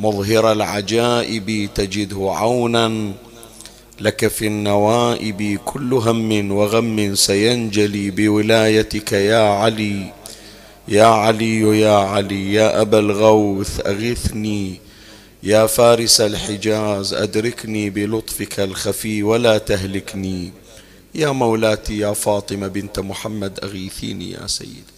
مظهر العجائب تجده عونا لك في النوائب كل هم وغم سينجلي بولايتك يا علي. يا علي يا علي يا أبا الغوث أغثني. يا فارس الحجاز أدركني بلطفك الخفي ولا تهلكني. يا مولاتي يا فاطمة بنت محمد أغيثيني يا سيدي.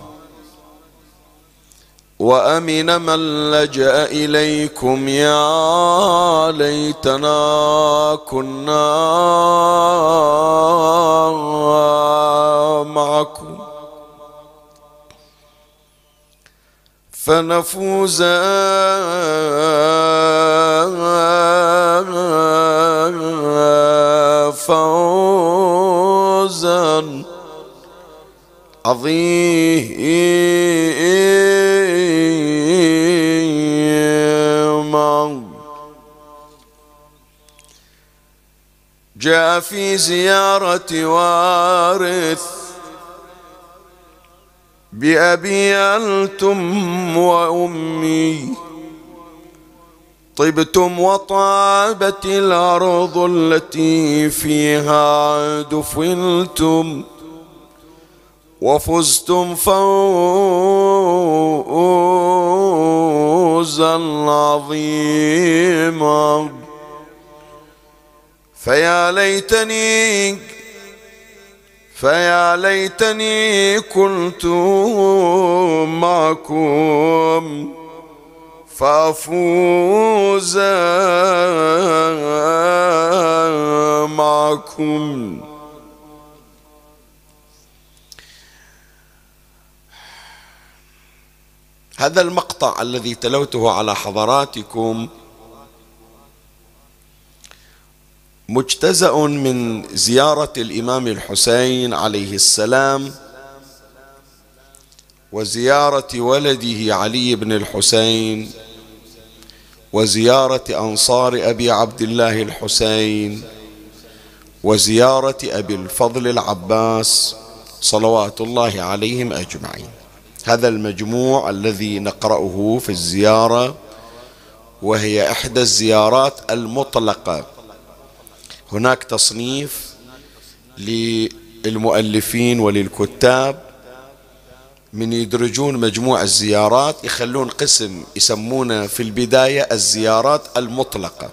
وأمن من لجأ إليكم يا ليتنا كنا معكم. فنفوز. فوزا عظيما جاء في زيارة وارث بأبي أنتم وأمي. طبتم وطابت الأرض التي فيها دفنتم. وفزتم فوزا عظيما. فيا ليتني فيا ليتني كنت معكم فأفوز معكم. هذا المقطع الذي تلوته على حضراتكم مجتزأ من زيارة الإمام الحسين عليه السلام وزيارة ولده علي بن الحسين وزيارة أنصار أبي عبد الله الحسين وزيارة أبي الفضل العباس صلوات الله عليهم أجمعين. هذا المجموع الذي نقرأه في الزيارة وهي إحدى الزيارات المطلقة. هناك تصنيف للمؤلفين وللكتاب. من يدرجون مجموع الزيارات يخلون قسم يسمونه في البداية الزيارات المطلقة.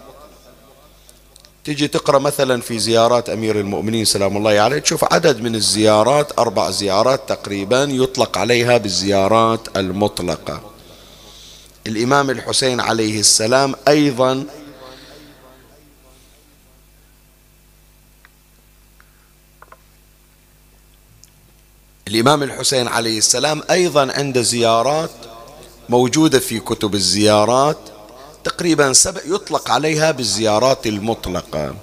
تجي تقرأ مثلا في زيارات أمير المؤمنين سلام الله عليه تشوف عدد من الزيارات أربع زيارات تقريبا يطلق عليها بالزيارات المطلقة. الإمام الحسين عليه السلام أيضا الإمام الحسين عليه السلام أيضا عنده زيارات موجودة في كتب الزيارات تقريبا سبع يطلق عليها بالزيارات المطلقة.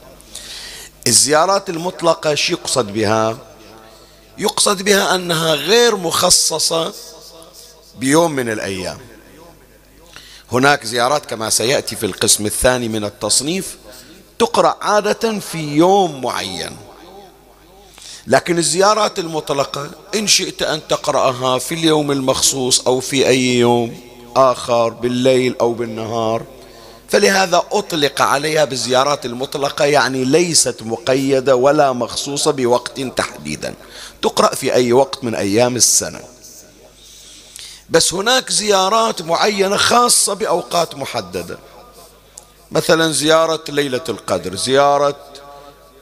الزيارات المطلقة شو يقصد بها؟ يقصد بها أنها غير مخصصة بيوم من الأيام. هناك زيارات كما سيأتي في القسم الثاني من التصنيف تقرأ عادة في يوم معين. لكن الزيارات المطلقة إن شئت أن تقرأها في اليوم المخصوص أو في أي يوم آخر بالليل أو بالنهار فلهذا أطلق عليها بالزيارات المطلقة يعني ليست مقيدة ولا مخصوصة بوقت تحديدا. تقرأ في أي وقت من أيام السنة. بس هناك زيارات معينة خاصة بأوقات محددة. مثلا زيارة ليلة القدر زيارة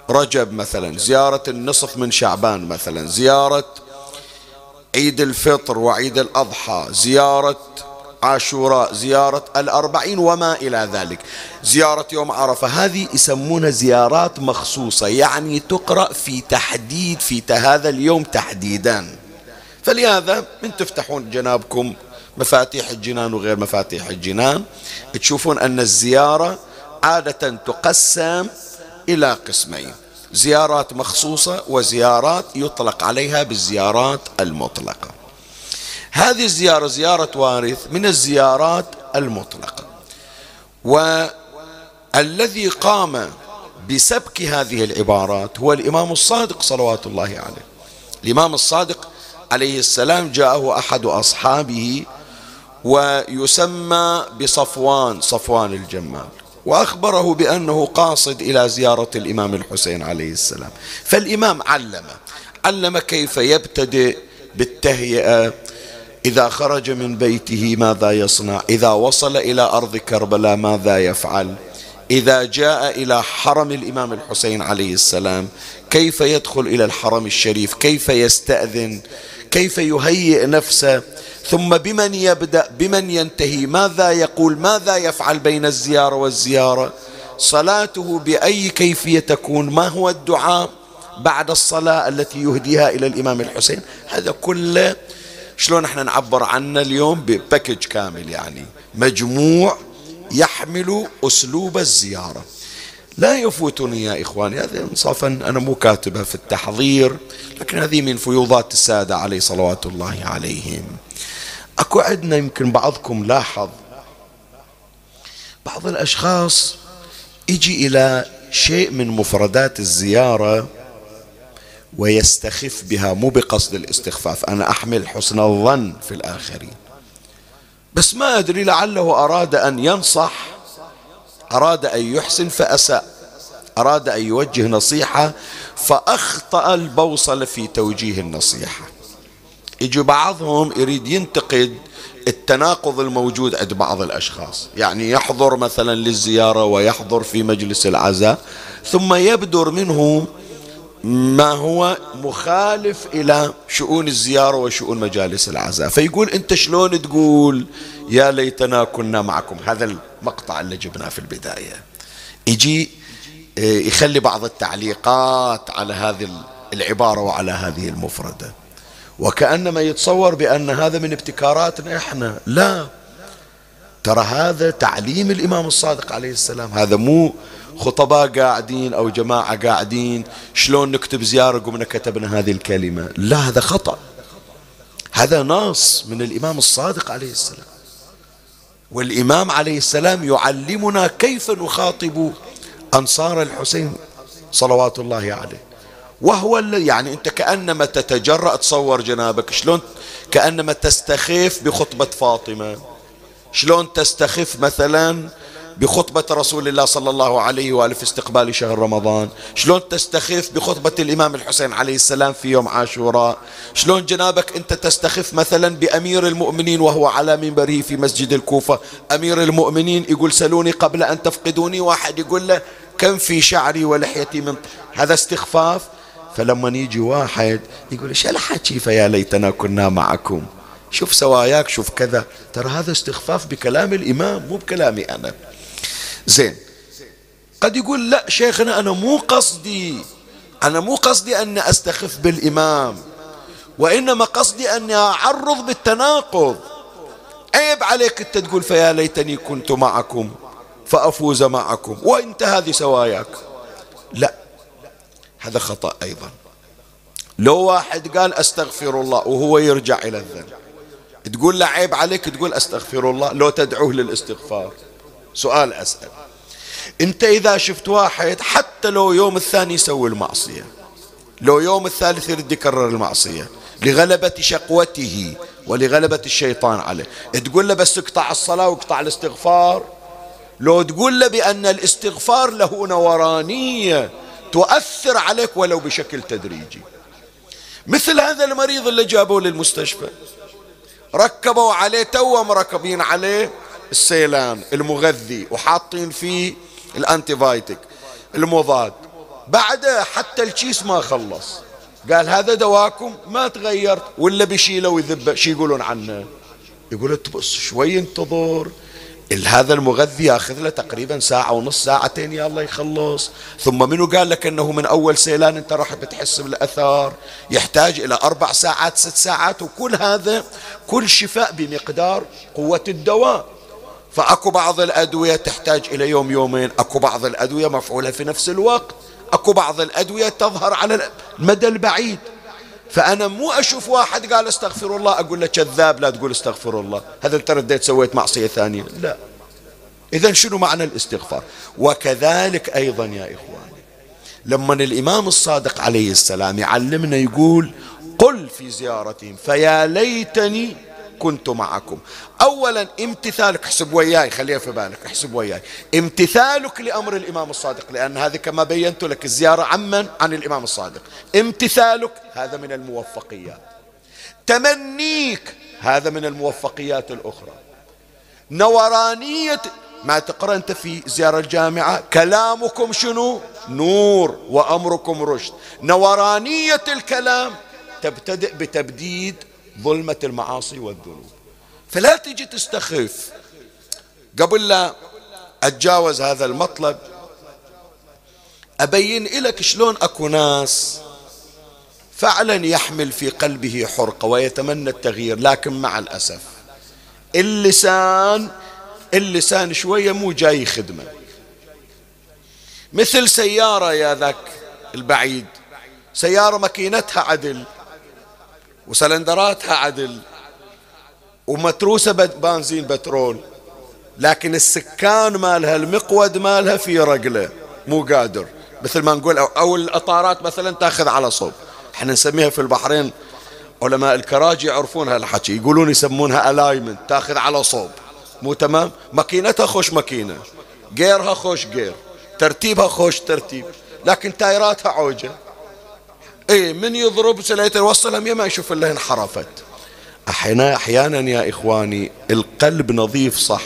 رجب مثلا زيارة النصف من شعبان مثلا زيارة عيد الفطر وعيد الأضحى زيارة عاشوراء زيارة الأربعين وما إلى ذلك. زيارة يوم عرفة هذه يسمونها زيارات مخصوصة يعني تقرأ في تحديد في هذا اليوم تحديدا. فلهذا من تفتحون جنابكم مفاتيح الجنان وغير مفاتيح الجنان تشوفون أن الزيارة عادة تقسم إلى قسمين. زيارات مخصوصة وزيارات يطلق عليها بالزيارات المطلقة. هذه الزيارة زيارة وارث من الزيارات المطلقة. والذي قام بسبك هذه العبارات هو الإمام الصادق صلوات الله عليه. الإمام الصادق عليه السلام جاءه أحد أصحابه ويسمى بصفوان صفوان الجمال. وأخبره بأنه قاصد إلى زيارة الإمام الحسين عليه السلام. فالإمام علم علم كيف يبتدئ بالتهيئة إذا خرج من بيته ماذا يصنع؟ إذا وصل إلى أرض كربلاء ماذا يفعل؟ إذا جاء إلى حرم الإمام الحسين عليه السلام كيف يدخل إلى الحرم الشريف؟ كيف يستأذن؟ كيف يهيئ نفسه؟ ثم بمن يبدأ؟ بمن ينتهي؟ ماذا يقول؟ ماذا يفعل بين الزيارة والزيارة؟ صلاته بأي كيفية تكون؟ ما هو الدعاء بعد الصلاة التي يهديها إلى الإمام الحسين؟ هذا كله شلون إحنا نعبر عنه اليوم بباكج كامل يعني؟ مجموع يحمل أسلوب الزيارة. لا يفوتني يا إخواني هذا إنصافا أنا مو كاتبها في التحضير لكن هذه من فيوضات السادة عليه صلوات الله عليهم. أكو عندنا يمكن بعضكم لاحظ بعض الأشخاص يجي إلى شيء من مفردات الزيارة ويستخف بها مو بقصد الاستخفاف أنا أحمل حسن الظن في الآخرين. بس ما أدري لعله أراد أن ينصح أراد أن يحسن فأساء أراد أن يوجه نصيحة فأخطأ البوصلة في توجيه النصيحة. يجي بعضهم يريد ينتقد التناقض الموجود عند بعض الأشخاص يعني يحضر مثلا للزيارة ويحضر في مجلس العزاء ثم يبدر منه ما هو مخالف إلى شؤون الزيارة وشؤون مجالس العزاء فيقول أنت شلون تقول يا ليتنا كنا معكم؟ هذا المقطع اللي جبناه في البداية. يجي آه، يخلي بعض التعليقات على هذه العبارة وعلى هذه المفردة. وكأنما يتصور بأن هذا من ابتكاراتنا إحنا. لا. ترى هذا تعليم الإمام الصادق عليه السلام. هذا مو خطباء قاعدين أو جماعة قاعدين شلون نكتب زيارة؟ قمنا كتبنا هذه الكلمة. لا هذا خطأ. هذا نص من الإمام الصادق عليه السلام. والإمام عليه السلام يعلمنا كيف نخاطب أنصار الحسين صلوات الله عليه. وهو يعني أنت كأنما تتجرأ تصور جنابك. شلون كأنما تستخف بخطبة فاطمة. شلون تستخف مثلا بخطبة رسول الله صلى الله عليه وآله في استقبال شهر رمضان. شلون تستخف بخطبة الإمام الحسين عليه السلام في يوم عاشوراء؟ شلون جنابك أنت تستخف مثلا بأمير المؤمنين وهو على منبره في مسجد الكوفة؟ أمير المؤمنين يقول سلوني قبل أن تفقدوني. واحد يقول له كم في شعري ولحيتي من هذا استخفاف. فلما يجي واحد يقول إيش الحكي فيا ليتنا كنا معكم. شوف سواياك شوف كذا. ترى هذا استخفاف بكلام الإمام مو بكلامي أنا. زين. قد يقول لا شيخنا أنا مو قصدي أنا مو قصدي أن أستخف بالإمام وإنما قصدي أني أعرض بالتناقض. عيب عليك أنت تقول فيا ليتني كنت معكم فأفوز معكم وأنت هذه سواياك. لا هذا خطأ أيضا. لو واحد قال أستغفر الله وهو يرجع إلى الذنب تقول له عيب عليك تقول أستغفر الله لو تدعوه للاستغفار. سؤال أسأل. أنت إذا شفت واحد حتى لو يوم الثاني يسوي المعصية. لو يوم الثالث يريد يكرر المعصية. لغلبة شقوته ولغلبة الشيطان عليه. تقول له بس اقطع الصلاة واقطع الاستغفار. لو تقول له بأن الاستغفار له نورانية تؤثر عليك ولو بشكل تدريجي. مثل هذا المريض اللي جابوه للمستشفى. ركبوا عليه تو مركبين عليه. السيلان المغذي وحاطين فيه ال antibiotic المضاد. بعده حتى الكيس ما خلص. قال هذا دواكم ما تغيرت ولا بيشيله ويذبه شي يقولون عنه. يقول بص شوي انتظر هذا المغذي ياخذ له تقريبا ساعة ونص ساعتين يا الله يخلص. ثم منو قال لك إنه من أول سيلان أنت راح بتحس بالأثار؟ يحتاج إلى أربع ساعات ست ساعات وكل هذا كل شفاء بمقدار قوة الدواء. فأكو بعض الأدوية تحتاج إلى يوم يومين أكو بعض الأدوية مفعولة في نفس الوقت أكو بعض الأدوية تظهر على المدى البعيد. فأنا مو أشوف واحد قال استغفر الله أقول له كذاب لا تقول استغفر الله. هذا أنت رديت سويت معصية ثانية؟ لا. إذا شنو معنى الاستغفار؟ وكذلك أيضا يا إخواني لما الإمام الصادق عليه السلام يعلمنا يقول قل في زيارتهم فيا ليتني كنت معكم. أولا امتثالك احسب وياي خليها في بالك احسب وياي. امتثالك لأمر الإمام الصادق لأن هذه كما بينت لك الزيارة عمن عن الإمام الصادق. امتثالك هذا من الموفقيات. تمنيك هذا من الموفقيات الأخرى. نورانية ما تقرأ أنت في زيارة الجامعة كلامكم شنو؟ نور وأمركم رشد. نورانية الكلام تبتدئ بتبديد ظلمة المعاصي والذنوب. فلا تجي تستخف قبل لا أتجاوز هذا المطلب أبين لك شلون أكو ناس فعلا يحمل في قلبه حرقة ويتمنى التغيير لكن مع الأسف اللسان اللسان شوية مو جاي خدمة. مثل سيارة يا ذاك البعيد. سيارة ماكينتها عدل. وسلندراتها عدل ومتروسة بنزين بترول. لكن السكان مالها المقود مالها في رقلة مو قادر. مثل ما نقول أو, أو الأطارات مثلا تأخذ على صوب. إحنا نسميها في البحرين علماء الكراج يعرفون هالحكي. يقولون يسمونها الايمنت تأخذ على صوب. مو تمام؟ ماكينتها خوش ماكينة. غيرها خوش غير. ترتيبها خوش ترتيب. لكن تايراتها عوجة. اي من يضرب سليته يوصلها ما يشوف إلا انحرفت. أحيانا أحيانا يا إخواني القلب نظيف صح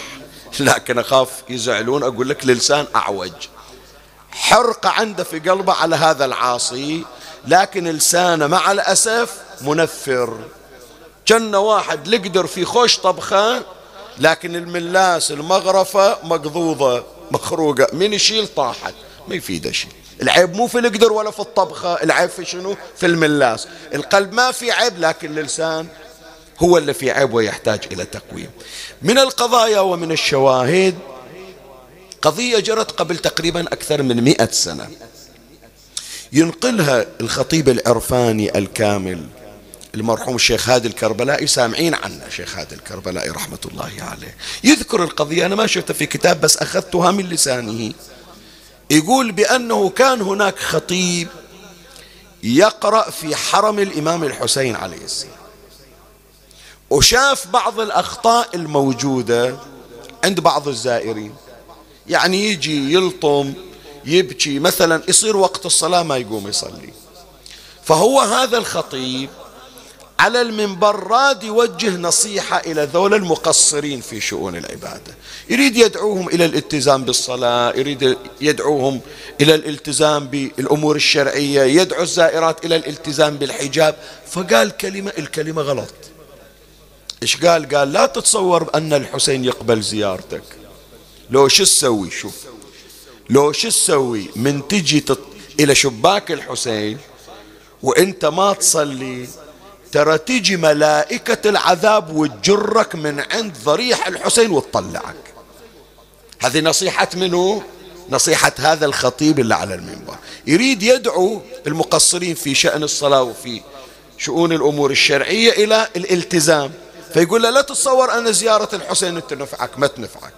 لكن أخاف يزعلون أقول لك لسان أعوج. حرقة عنده في قلبه على هذا العاصي لكن لسانه مع الأسف منفر. كان واحد لقدر في خوش طبخة لكن الملاس المغرفة مقضوضة مخروقة. من يشيل طاحت؟ ما يفيد شيء. العيب مو في القدر ولا في الطبخة العيب في شنو؟ في الملاس. القلب ما في عيب لكن اللسان هو اللي في عيب ويحتاج إلى تقويم. من القضايا ومن الشواهد قضية جرت قبل تقريبا أكثر من مئة سنة. ينقلها الخطيب العرفاني الكامل المرحوم الشيخ هادي الكربلائي. سامعين عنه شيخ هادي الكربلائي رحمة الله عليه. يذكر القضية. أنا ما شفتها في كتاب بس أخذتها من لسانه. يقول بأنه كان هناك خطيب يقرأ في حرم الإمام الحسين عليه السلام. وشاف بعض الأخطاء الموجودة عند بعض الزائرين. يعني يجي يلطم يبكي مثلا يصير وقت الصلاة ما يقوم يصلي. فهو هذا الخطيب على المنبر راد يوجه نصيحة إلى ذول المقصرين في شؤون العبادة. يريد يدعوهم إلى الالتزام بالصلاة يريد يدعوهم إلى الالتزام بالأمور الشرعية يدعو الزائرات إلى الالتزام بالحجاب. فقال كلمة الكلمة غلط. إيش قال؟ قال لا تتصور أن الحسين يقبل زيارتك. لو شو تسوي؟ شوف. لو شو تسوي؟ من تجي تط... إلى شباك الحسين وإنت ما تصلي ترى تجي ملائكة العذاب وتجرك من عند ضريح الحسين وتطلعك. هذه نصيحة منه نصيحة هذا الخطيب اللي على المنبر. يريد يدعو المقصرين في شأن الصلاة وفي شؤون الأمور الشرعية إلى الالتزام. فيقول له لا تتصور أن زيارة الحسين تنفعك ما تنفعك.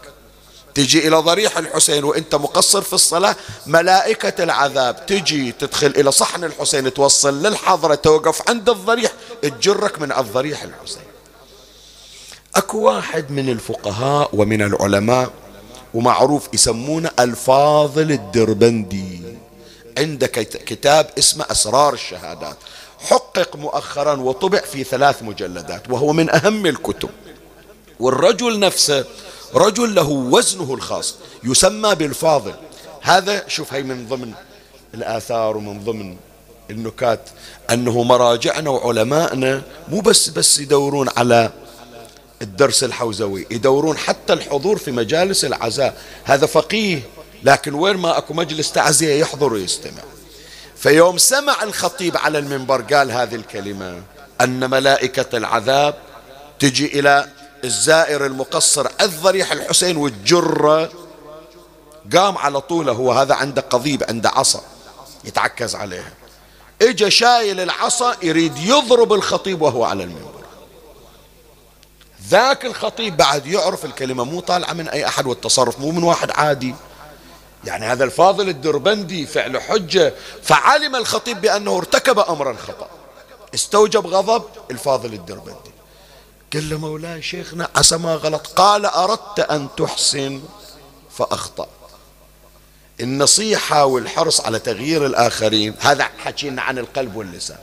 تجي إلى ضريح الحسين وأنت مقصر في الصلاة ملائكة العذاب تجي تدخل إلى صحن الحسين توصل للحضرة توقف عند الضريح تجرك من الضريح الحسين. أكو واحد من الفقهاء ومن العلماء ومعروف يسمونه الفاضل الدربندي. عنده كتاب اسمه أسرار الشهادات. حقق مؤخرا وطبع في ثلاث مجلدات وهو من أهم الكتب. والرجل نفسه رجل له وزنه الخاص يسمى بالفاضل. هذا شوف هي من ضمن الآثار ومن ضمن النكات أنه مراجعنا وعلمائنا مو بس بس يدورون على الدرس الحوزوي يدورون حتى الحضور في مجالس العزاء. هذا فقيه لكن وين ما أكو مجلس تعزية يحضر ويستمع. فيوم سمع الخطيب على المنبر قال هذه الكلمة أن ملائكة العذاب تجي إلى الزائر المقصر الضريح الحسين والجرة قام على طوله هو هذا عنده قضيب عنده عصا يتعكز عليها اجى شايل العصا يريد يضرب الخطيب وهو على المنبر. ذاك الخطيب بعد يعرف الكلمة مو طالعة من أي أحد والتصرف مو من واحد عادي. يعني هذا الفاضل الدربندي فعل حجة فعلم الخطيب بأنه ارتكب أمرا خطأ استوجب غضب الفاضل الدربندي. قال له مولاي شيخنا عسى ما غلط. قال أردت أن تحسن فأخطأ. النصيحة والحرص على تغيير الآخرين هذا حكينا عن القلب واللسان.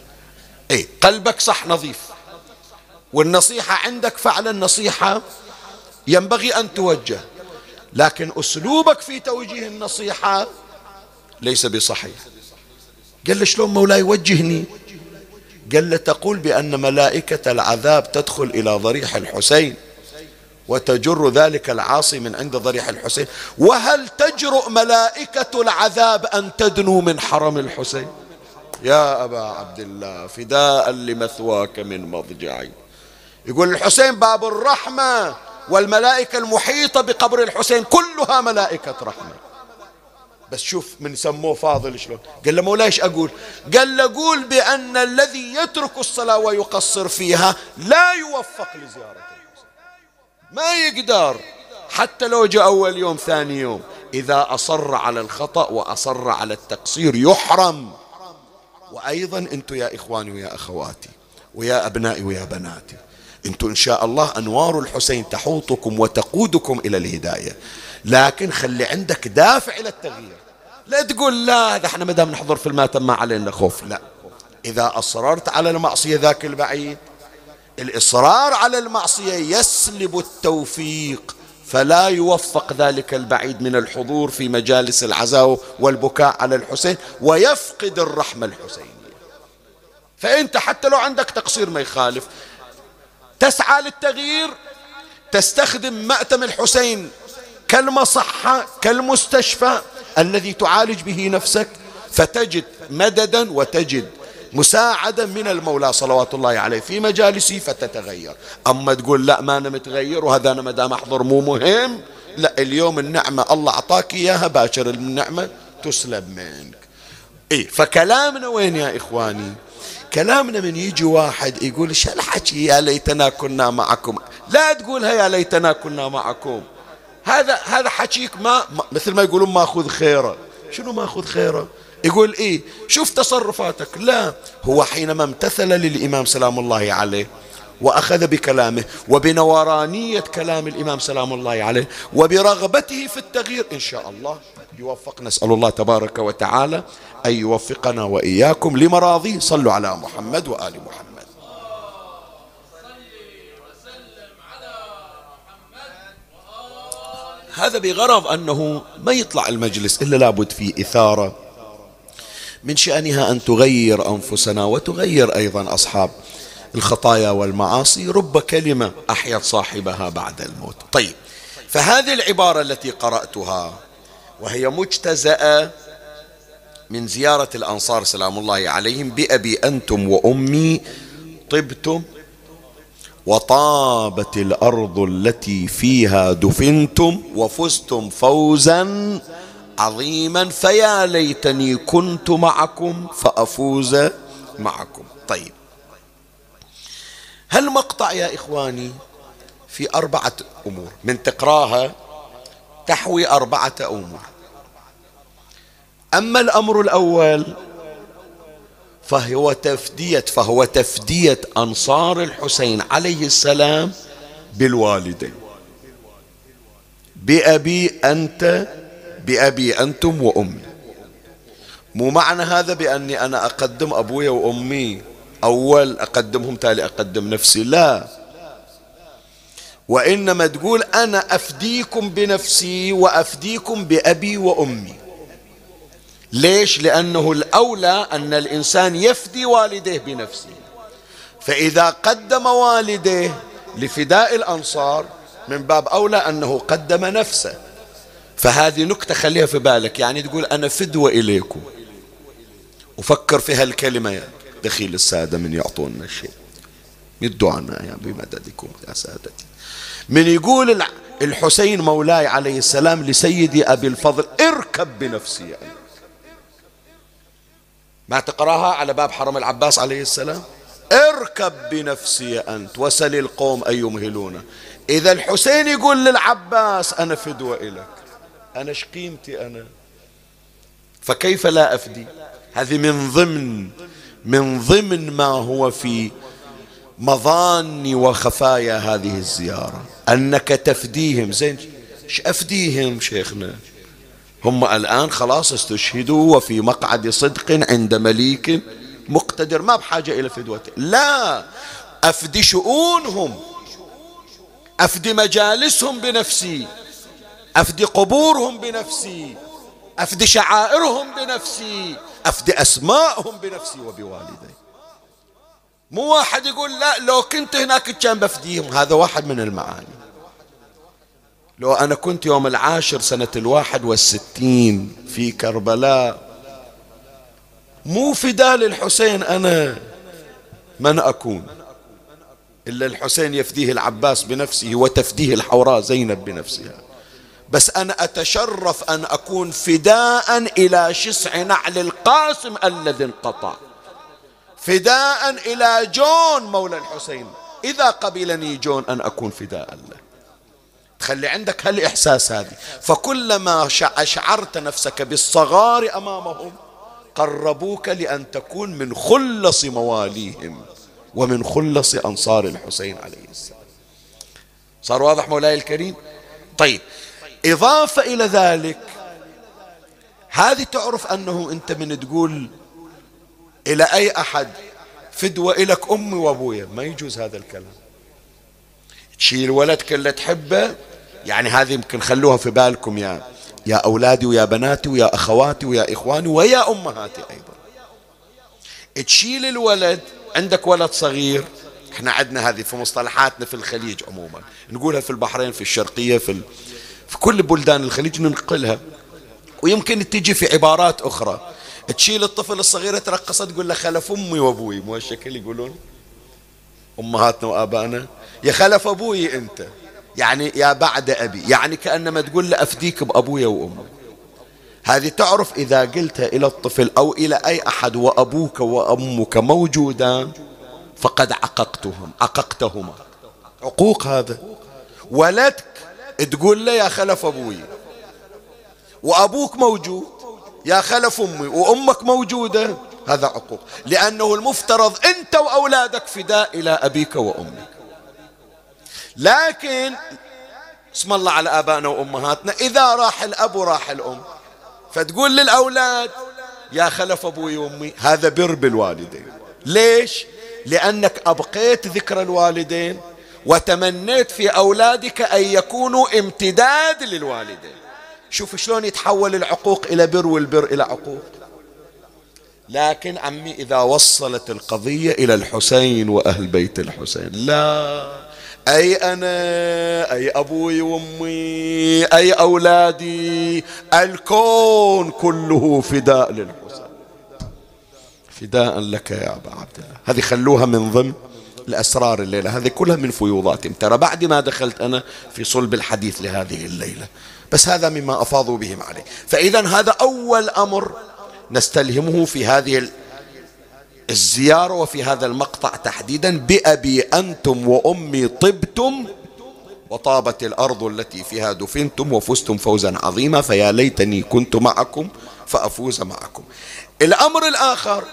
اي قلبك صح نظيف. والنصيحة عندك فعلا نصيحة ينبغي أن توجه. لكن أسلوبك في توجيه النصيحة ليس بصحيح. قال له شلون مولاي وجهني قال له تقول بأن ملائكة العذاب تدخل إلى ضريح الحسين وتجر ذلك العاصي من عند ضريح الحسين. وهل تجرؤ ملائكة العذاب أن تدنو من حرم الحسين؟ يا أبا عبد الله فداء لمثواك من مضجعي يقول الحسين باب الرحمة والملائكة المحيطة بقبر الحسين كلها ملائكة رحمة. بس شوف من سموه فاضل شلون. قال له مولاي إيش أقول؟ قال له قول بأن الذي يترك الصلاة ويقصر فيها لا يوفق الحسين ما يقدر. حتى لو جاء أول يوم ثاني يوم. إذا أصر على الخطأ وأصر على التقصير يحرم. وأيضا أنتم يا إخواني ويا أخواتي ويا أبنائي ويا بناتي أنتم إن شاء الله أنوار الحسين تحوطكم وتقودكم إلى الهداية. لكن خلي عندك دافع إلى التغيير. لا تقول لا إذا إحنا ما دام نحضر في الماتم ما علينا خوف. لا. إذا أصررت على المعصية ذاك البعيد الإصرار على المعصية يسلب التوفيق فلا يوفق ذلك البعيد من الحضور في مجالس العزاء والبكاء على الحسين ويفقد الرحمة الحسينية. فأنت حتى لو عندك تقصير ما يخالف تسعى للتغيير تستخدم مأتم الحسين كالمصحة كالمستشفى الذي تعالج به نفسك فتجد مددا وتجد مساعدة من المولى صلوات الله عليه في مجالسي فتتغير. أما تقول لا ما أنا متغير وهذا أنا مدام أحضر مو مهم. لا اليوم النعمة الله أعطاك إياها باشر النعمة تسلب منك. إيه فكلامنا وين يا إخواني؟ كلامنا من يجي واحد يقول شو الحكي يا ليتنا كنا معكم؟ لا تقولها يا ليتنا كنا معكم. هذا هذا حكيك ما مثل ما يقولون ماخذ خيره. شنو ماخذ خيره؟ يقول إيه شوف تصرفاتك. لا هو حينما امتثل للإمام سلام الله عليه وأخذ بكلامه وبنورانيه كلام الإمام سلام الله عليه وبرغبته في التغيير إن شاء الله يوفق نسأل الله تبارك وتعالى أن يوفقنا وإياكم لمراضيه. صلوا على محمد وآل محمد. هذا بغرض أنه ما يطلع المجلس إلا لابد فيه إثارة. من شأنها أن تغير أنفسنا وتغير أيضا أصحاب الخطايا والمعاصي. رب كلمة أحيت صاحبها بعد الموت. طيب فهذه العبارة التي قرأتها وهي مجتزأة من زيارة الأنصار سلام الله عليهم بأبي أنتم وأمي طبتم وطابت الأرض التي فيها دفنتم وفزتم فوزا عظيما فيا ليتني كنت معكم فأفوز معكم. طيب هالمقطع يا إخواني في أربعة أمور؟ من تقراها تحوي أربعة أمور. أما الأمر الأول فهو تفدية فهو تفدية أنصار الحسين عليه السلام بالوالدين. بأبي أنت بأبي أنتم وأمي. مو معنى هذا بأني أنا أقدم أبويا وأمي أول أقدمهم تالي أقدم نفسي. لا. وإنما تقول أنا أفديكم بنفسي وأفديكم بأبي وأمي. ليش؟ لأنه الأولى أن الإنسان يفدي والديه بنفسه. فإذا قدم والديه لفداء الأنصار من باب أولى أنه قدم نفسه. فهذه نكتة خليها في بالك. يعني تقول أنا فدوة إليكم. وفكر في هالكلمة يا دخيل السادة من يعطونا الشيء مدوا عنا يا بمددكم يا سادتي. من يقول الحسين مولاي عليه السلام لسيدي أبي الفضل اركب بنفسي يعني. ما تقراها على باب حرم العباس عليه السلام؟ اركب بنفسي أنت وسل القوم أن يمهلونه إذا الحسين يقول للعباس أنا فدوة إلك. أنا شقيمتي أنا؟ فكيف لا أفدي؟ هذه من ضمن من ضمن ما هو في مظان وخفايا هذه الزيارة. أنك تفديهم. زين أفديهم شيخنا؟ هم الآن خلاص استشهدوا وفي مقعد صدق عند مليك مقتدر. ما بحاجة إلى فدوته لا أفدي شؤونهم أفدي مجالسهم بنفسي أفدي قبورهم بنفسي أفدي شعائرهم بنفسي أفدي أسماءهم بنفسي وبوالدي. مو واحد يقول لا لو كنت هناك كان بفديهم. هذا واحد من المعاني. لو أنا كنت يوم العاشر سنة الواحد والستين في كربلاء مو فداء للحسين أنا من أكون إلا الحسين يفديه العباس بنفسه وتفديه الحوراء زينب بنفسها. بس أنا أتشرف أن أكون فداء إلى شسع نعل القاسم الذي انقطع. فداء إلى جون مولى الحسين. إذا قبلني جون أن أكون فداء له. تخلي عندك هالإحساس هذه. فكلما أشعرت نفسك بالصغار أمامهم قربوك لأن تكون من خلص مواليهم ومن خلص أنصار الحسين عليه السلام. صار واضح مولاي الكريم؟ طيب إضافة إلى ذلك هذه تعرف أنه أنت من تقول إلى أي أحد فدوة إلك أمي وأبويا. ما يجوز هذا الكلام. تشيل ولدك اللي تحبه؟ يعني هذه يمكن خلوها في بالكم يا يا أولادي ويا بناتي ويا أخواتي ويا إخواني ويا أمهاتي أيضا. تشيل الولد عندك ولد صغير إحنا عندنا هذه في مصطلحاتنا في الخليج عموما. نقولها في البحرين في الشرقية في, ال... في كل بلدان الخليج ننقلها. ويمكن تجي في عبارات أخرى. تشيل الطفل الصغير ترقصه تقول له خلف أمي وأبوي. مو هالشكل يقولون؟ أمهاتنا وآبائنا. يا خلف أبوي أنت. يعني يا بعد أبي. يعني كأنما تقول له أفديك بأبويا وأمي. هذه تعرف إذا قلتها إلى الطفل أو إلى أي أحد وأبوك وأمك موجودان فقد عققتهم عققتهما. عقوق هذا. ولدك تقول له يا خلف أبوي. وأبوك موجود. يا خلف أمي. وأمك موجودة. هذا عقوق. لأنه المفترض أنت وأولادك فداء إلى أبيك وأمك. لكن اسم الله على آبائنا وأمهاتنا إذا راح الأب وراح الأم. فتقول للأولاد يا خلف أبوي وأمي هذا بر بالوالدين. ليش؟ لأنك أبقيت ذكر الوالدين وتمنيت في أولادك أن يكونوا امتداد للوالدين. شوف شلون يتحول العقوق إلى بر والبر إلى عقوق. لكن عمي إذا وصلت القضية إلى الحسين وأهل بيت الحسين. لا. أي أنا أي أبوي وأمي أي أولادي الكون كله فداء للحسين فداء لك يا أبا عبد الله. هذه خلوها من ضمن الأسرار الليلة. هذه كلها من فيوضات. ترى بعد ما دخلت أنا في صلب الحديث لهذه الليلة. بس هذا مما أفاضوا بهم عليه. فإذا هذا أول أمر نستلهمه في هذه الزيارة وفي هذا المقطع تحديدا بأبي أنتم وأمي طبتم وطابت الأرض التي فيها دفنتم وفزتم فوزا عظيما فيا ليتني كنت معكم فأفوز معكم. الأمر الآخر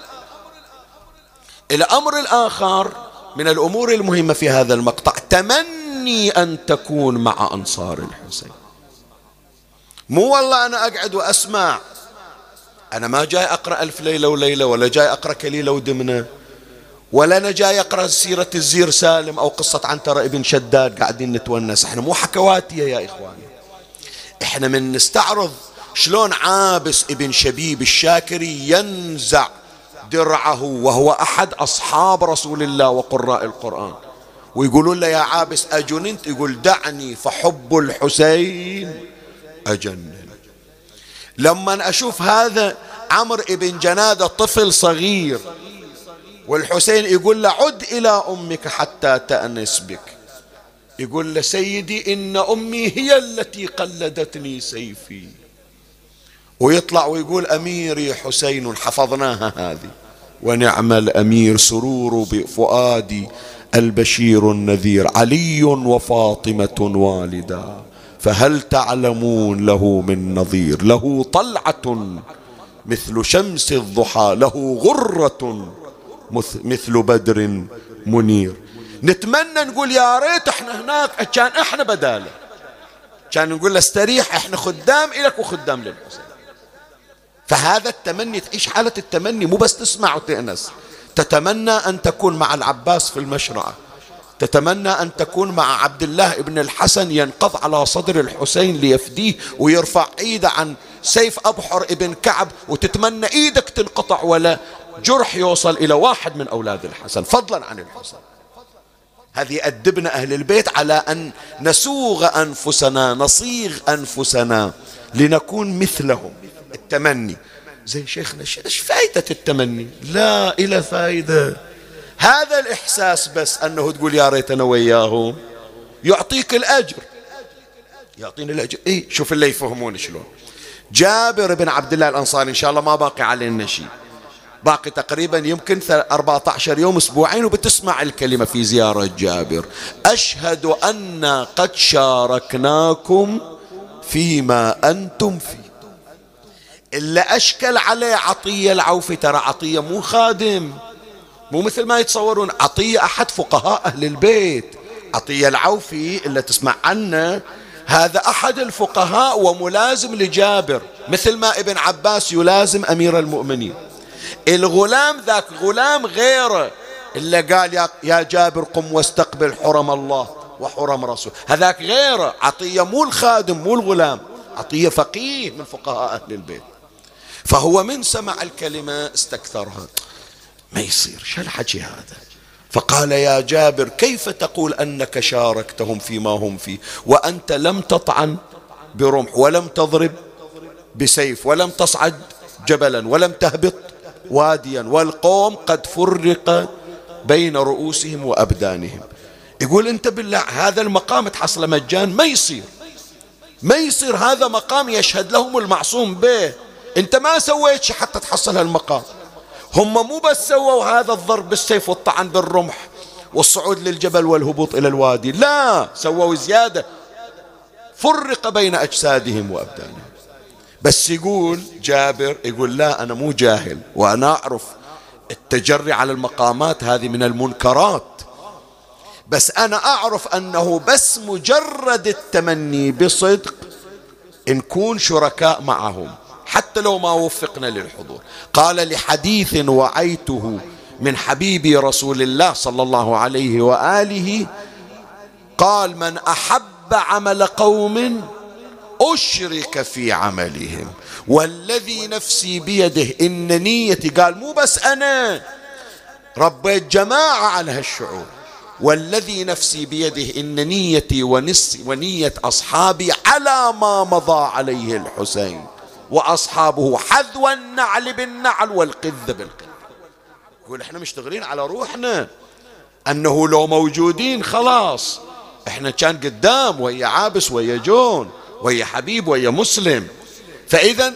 الأمر الآخر من الأمور المهمة في هذا المقطع تمني أن تكون مع أنصار الحسين. مو والله أنا أقعد وأسمع أنا ما جاي أقرأ ألف ليلة وليلة ولا جاي أقرأ كليلة ودمنة ولا أنا جاي أقرأ سيرة الزير سالم أو قصة عنترة ابن شداد قاعدين نتونس. إحنا مو حكواتية يا إخواني. إحنا من نستعرض شلون عابس ابن شبيب الشاكري ينزع درعه وهو أحد أصحاب رسول الله وقراء القرآن. ويقولون له يا عابس أجننت؟ يقول دعني فحب الحسين أجنن. لما أشوف هذا عمرو بن جنادة طفل صغير والحسين يقول له عد إلى أمك حتى تأنس بك. يقول له سيدي إن أمي هي التي قلدتني سيفي. ويطلع ويقول أميري حسين حفظناها هذه. ونعم الأمير سرور بفؤادي البشير النذير علي وفاطمة والدا. فهل تعلمون له من نظير؟ له طلعة مثل شمس الضحى له غرة مثل بدر منير. نتمنى نقول يا ريت إحنا هناك كان إحنا بدالة. كان نقول له استريح إحنا خدام إلك وخدام للحسين فهذا التمني تعيش حالة التمني مو بس تسمع وتأنس. تتمنى أن تكون مع العباس في المشرعة. تتمنى أن تكون مع عبد الله ابن الحسن ينقض على صدر الحسين ليفديه ويرفع ايده عن سيف أبحر ابن كعب وتتمنى إيدك تنقطع ولا جرح يوصل إلى واحد من أولاد الحسن. فضلا عن الحسن. هذه أدبنا أهل البيت على أن نسوغ أنفسنا نصيغ أنفسنا لنكون مثلهم. التمني. زي شيخنا إيش فائدة التمني؟ لا إلى فائدة هذا الإحساس بس أنه تقول يا ريت أنا وياه. يعطيك الأجر. يعطيني الأجر. إيه شوف اللي يفهمون شلون. جابر بن عبد الله الأنصاري إن شاء الله ما باقي علينا شيء. باقي تقريبا يمكن 14 يوم أسبوعين وبتسمع الكلمة في زيارة جابر. أشهد أن قد شاركناكم فيما أنتم فيه. إلا أشكل عليه عطية العوفي ترى عطية مو خادم. مو مثل ما يتصورون عطية أحد فقهاء أهل البيت. عطية العوفي اللي تسمع عنه. هذا أحد الفقهاء وملازم لجابر مثل ما ابن عباس يلازم أمير المؤمنين. الغلام ذاك غلام غيره إلا قال يا جابر قم واستقبل حرم الله وحرم رسول. هذاك غيره عطية مو الخادم مو الغلام عطية فقيه من فقهاء أهل البيت. فهو من سمع الكلمة استكثرها. ما يصير شو الحكي هذا؟ فقال يا جابر كيف تقول أنك شاركتهم فيما هم فيه؟ وأنت لم تطعن برمح ولم تضرب بسيف ولم تصعد جبلا ولم تهبط واديا والقوم قد فرق بين رؤوسهم وأبدانهم. يقول أنت بالله هذا المقام تحصل مجان ما يصير. ما يصير هذا مقام يشهد لهم المعصوم به. أنت ما سويت شيء حتى تحصل هالمقام. هم مو بس سووا هذا الضرب بالسيف والطعن بالرمح والصعود للجبل والهبوط إلى الوادي لا سووا زيادة. فرق بين أجسادهم وأبدانهم. بس يقول جابر يقول لا أنا مو جاهل وأنا أعرف التجري على المقامات هذه من المنكرات. بس أنا أعرف أنه بس مجرد التمني بصدق نكون شركاء معهم. حتى لو ما وفقنا للحضور. قال لحديث وعيته من حبيبي رسول الله صلى الله عليه وآله قال من أحب عمل قوم أشرك في عملهم والذي نفسي بيده إن نيتي قال مو بس أنا ربيت جماعة على هالشعور والذي نفسي بيده إن نيتي ونية أصحابي على ما مضى عليه الحسين. وأصحابه حذو النعل بالنعل والقذ بالقذ. يقول إحنا مشتغلين على روحنا. أنه لو موجودين خلاص. إحنا كان قدام ويا عابس ويا جون ويا حبيب ويا مسلم. فإذا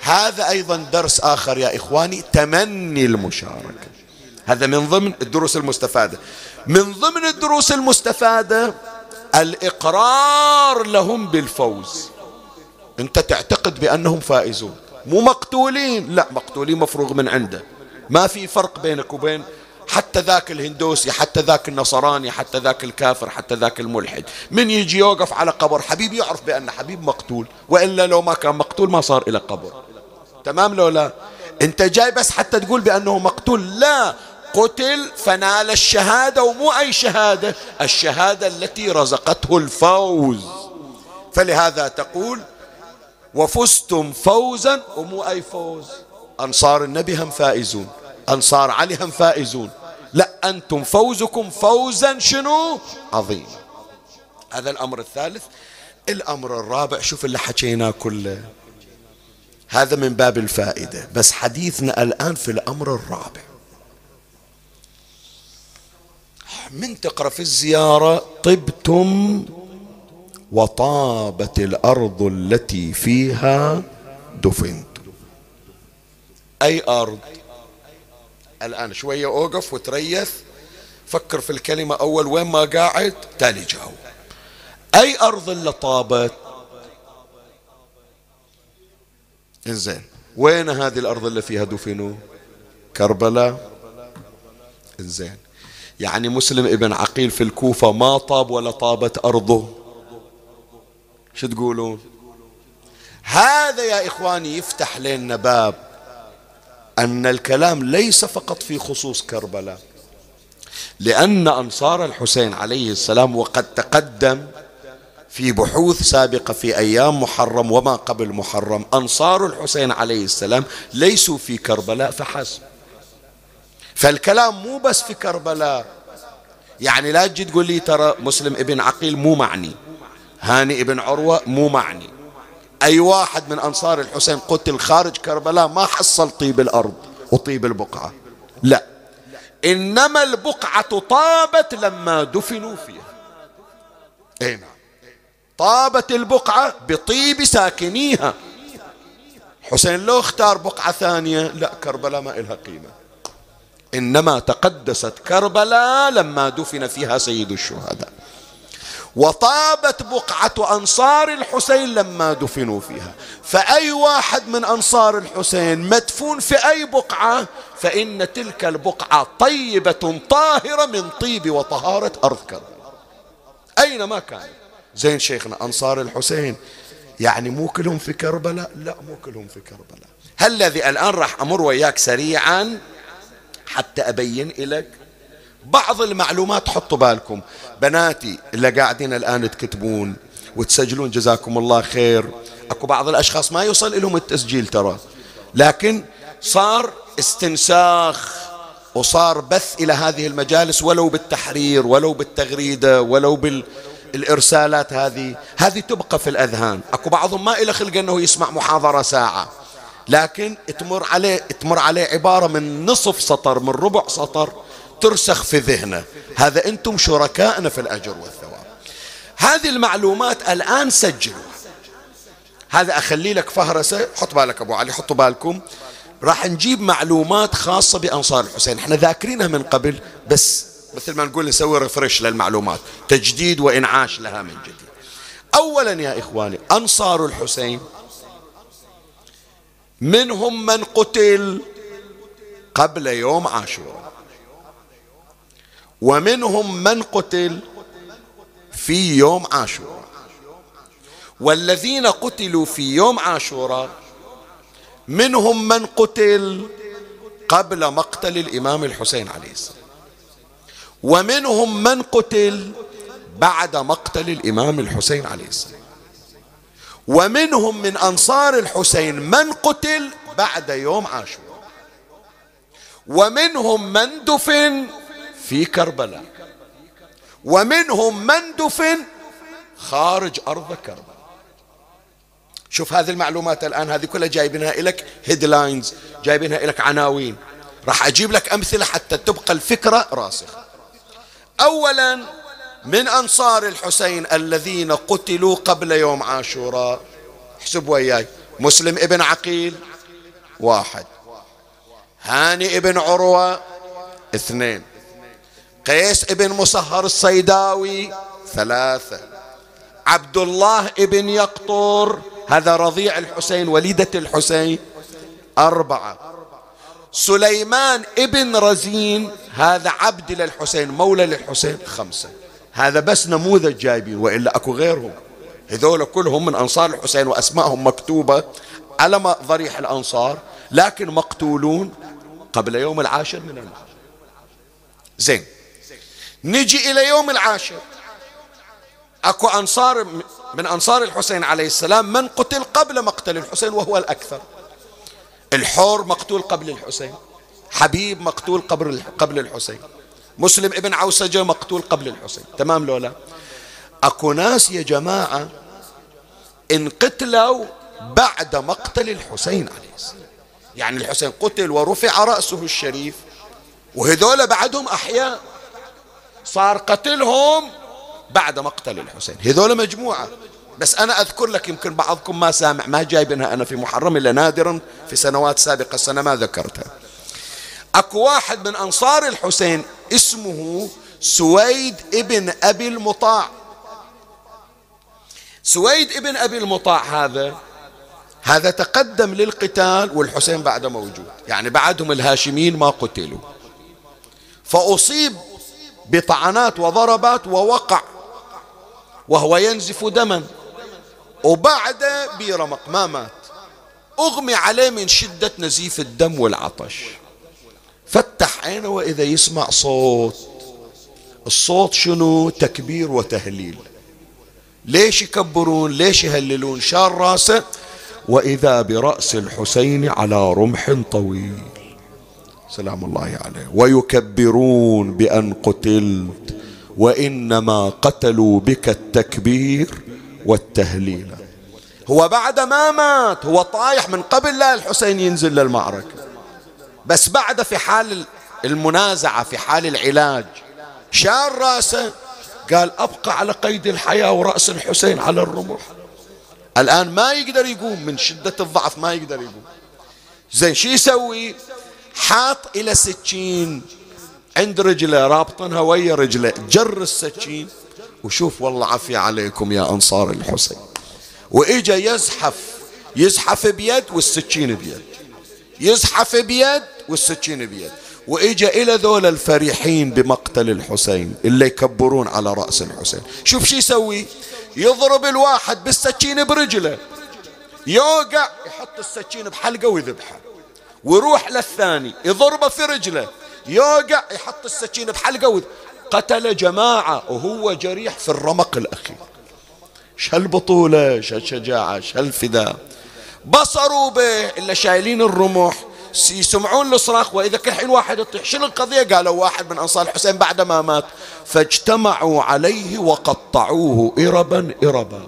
هذا أيضا درس آخر يا إخواني تمني المشاركة. هذا من ضمن الدروس المستفادة. من ضمن الدروس المستفادة الإقرار لهم بالفوز. انت تعتقد بأنهم فائزون. مو مقتولين. لا مقتولين مفروغ من عنده. ما في فرق بينك وبين حتى ذاك الهندوسي حتى ذاك النصراني حتى ذاك الكافر حتى ذاك الملحد. من يجي يوقف على قبر؟ حبيب يعرف بأن حبيب مقتول. وإلا لو ما كان مقتول ما صار إلى قبر. تمام لو لا؟ انت جاي بس حتى تقول بأنه مقتول. لا. قتل فنال الشهادة ومو أي شهادة. الشهادة التي رزقته الفوز. فلهذا تقول وفزتم فوزا ومو أي فوز. أنصار النبي هم فائزون. أنصار علي هم فائزون. لا أنتم فوزكم فوزا شنو؟ عظيم. هذا الأمر الثالث. الأمر الرابع شوف اللي حكيناه كله. هذا من باب الفائدة. بس حديثنا الآن في الأمر الرابع. من تقرأ في الزيارة طبتم وطابت الأرض التي فيها دفنت. أي أرض؟ الآن شوية أوقف وتريث. فكر في الكلمة أول وين ما قاعد تالي جاوب أي أرض اللي طابت؟ إنزين وين هذه الأرض اللي فيها دفنوا؟ كربلاء. إنزين يعني مسلم ابن عقيل في الكوفة ما طاب ولا طابت أرضه؟ شو تقولون هذا يا إخواني يفتح لنا باب أن الكلام ليس فقط في خصوص كربلاء لأن أنصار الحسين عليه السلام وقد تقدم في بحوث سابقة في أيام محرم وما قبل محرم أنصار الحسين عليه السلام ليسوا في كربلاء فحسب. فالكلام مو بس في كربلاء. يعني لا تجي تقول لي ترى مسلم ابن عقيل مو معني. هاني ابن عروة مو معني. أي واحد من أنصار الحسين قتل خارج كربلاء ما حصل طيب الأرض وطيب البقعة. لا. إنما البقعة طابت لما دفنوا فيها. أي نعم. طابت البقعة بطيب ساكنيها. حسين لو اختار بقعة ثانية لا كربلاء ما إلها قيمة. إنما تقدست كربلاء لما دفن فيها سيد الشهداء. وطابت بقعة أنصار الحسين لما دفنوا فيها. فأي واحد من أنصار الحسين مدفون في أي بقعة فإن تلك البقعة طيبة طاهرة من طيب وطهارة أرض كربلاء أينما كان؟ زين شيخنا أنصار الحسين يعني مو كلهم في كربلاء؟ لا مو كلهم في كربلاء. هل الذي الآن راح أمر وياك سريعا حتى أبين لك بعض المعلومات حطوا بالكم. بناتي اللي قاعدين الآن تكتبون وتسجلون جزاكم الله خير. أكو بعض الأشخاص ما يوصل لهم التسجيل ترى. لكن صار استنساخ وصار بث إلى هذه المجالس ولو بالتحرير ولو بالتغريدة ولو بالإرسالات هذه. هذه تبقى في الأذهان. أكو بعضهم ما له خلق إنه يسمع محاضرة ساعة. لكن تمر عليه تمر عليه عبارة من نصف سطر من ربع سطر. ترسخ في ذهنه. هذا أنتم شركائنا في الأجر والثواب. هذه المعلومات الآن سجلوا هذا أخلي لك فهرسة. حط بالك أبو علي حطوا بالكم. راح نجيب معلومات خاصة بأنصار الحسين. إحنا ذاكرينها من قبل بس مثل ما نقول نسوي ريفرش للمعلومات. تجديد وإنعاش لها من جديد. أولا يا إخواني أنصار الحسين. منهم من قتل قبل يوم عاشوراء. ومنهم من قتل في يوم عاشوراء. والذين قتلوا في يوم عاشوراء منهم من قتل قبل مقتل الإمام الحسين عليه السلام. ومنهم من قتل بعد مقتل الإمام الحسين عليه السلام. ومنهم من أنصار الحسين من قتل بعد يوم عاشوراء. ومنهم من دفن في كربلاء. ومنهم من دفن خارج أرض كربلاء. شوف هذه المعلومات الآن هذه كلها جايبينها لك هيدلاينز جايبينها لك عناوين. راح أجيب لك أمثلة حتى تبقى الفكرة راسخة. أولا من أنصار الحسين الذين قتلوا قبل يوم عاشوراء. احسب وياي. مسلم ابن عقيل واحد. هاني ابن عروة اثنين. قيس ابن مصهر الصيداوي ثلاثة. عبد الله ابن يقطر هذا رضيع الحسين وليدة الحسين أربعة. سليمان ابن رزين هذا عبد للحسين مولى للحسين خمسة. هذا بس نموذج جايبين وإلا أكو غيرهم. هذول كلهم من أنصار الحسين وأسمائهم مكتوبة على ضريح الأنصار لكن مقتولون قبل يوم العاشر من المحرم زين. نجي إلى يوم العاشر. أكو أنصار من أنصار الحسين عليه السلام من قتل قبل مقتل الحسين وهو الأكثر. الحور مقتول قبل الحسين حبيب مقتول قبل قبل الحسين مسلم ابن عوسجة مقتول قبل الحسين. تمام لولا؟ أكو ناس يا جماعة انقتلوا بعد مقتل الحسين عليه السلام. يعني الحسين قتل ورفع رأسه الشريف وهذول بعدهم أحياء. صار قتلهم بعد مقتل الحسين. هذول مجموعة. بس أنا أذكر لك يمكن بعضكم ما سامع ما جايبنها. أنا في محرم إلا نادرا في سنوات سابقة. السنة ما ذكرتها. أكو واحد من أنصار الحسين اسمه سويد ابن أبي المطاع. سويد ابن أبي المطاع هذا هذا تقدم للقتال والحسين بعده موجود. يعني بعدهم الهاشمين ما قتلوا. فأصيب بطعنات وضربات ووقع وهو ينزف دما. وبعد بيرمق ما مات. أغمي عليه من شدة نزيف الدم والعطش. فتح عينه وإذا يسمع صوت. الصوت شنو؟ تكبير وتهليل. ليش يكبرون؟ ليش يهللون؟ شار رأسه. وإذا برأس الحسين على رمح طويل. سلام الله عليه. ويكبرون بأن قتلت وإنما قتلوا بك التكبير والتهليل. هو بعد ما مات هو طايح من قبل لا الحسين ينزل للمعركة. بس بعد في حال المنازعة في حال العلاج شال رأسه قال أبقى على قيد الحياة ورأس الحسين على الرمح. الآن ما يقدر يقوم من شدة الضعف ما يقدر يقوم. زين شو يسوي؟ حاط إلى سكين عند رجله رابطنها ويا رجله. جر السكين وشوف والله عافية عليكم يا أنصار الحسين. وإجا يزحف. يزحف بيد والسكين بيد. يزحف بيد والسكين بيد. وإجا إلى ذول الفرحين بمقتل الحسين. اللي يكبرون على رأس الحسين. شوف شو يسوي؟ يضرب الواحد بالسكين برجله. يوقع يحط السكين بحلقة ويذبحه. ويروح للثاني يضربه في رجله يوقع يحط السكين بحلقة قتل جماعة وهو جريح في الرمق الأخير. شو هالبطولة شو هالشجاعة شو هالفداء بصروا به إلا شايلين الرمح يسمعون الصراخ وإذا كان حين واحد يطيح شنو القضية؟ قالوا واحد من أنصار الحسين بعد ما مات. فاجتمعوا عليه وقطعوه إربا إربا.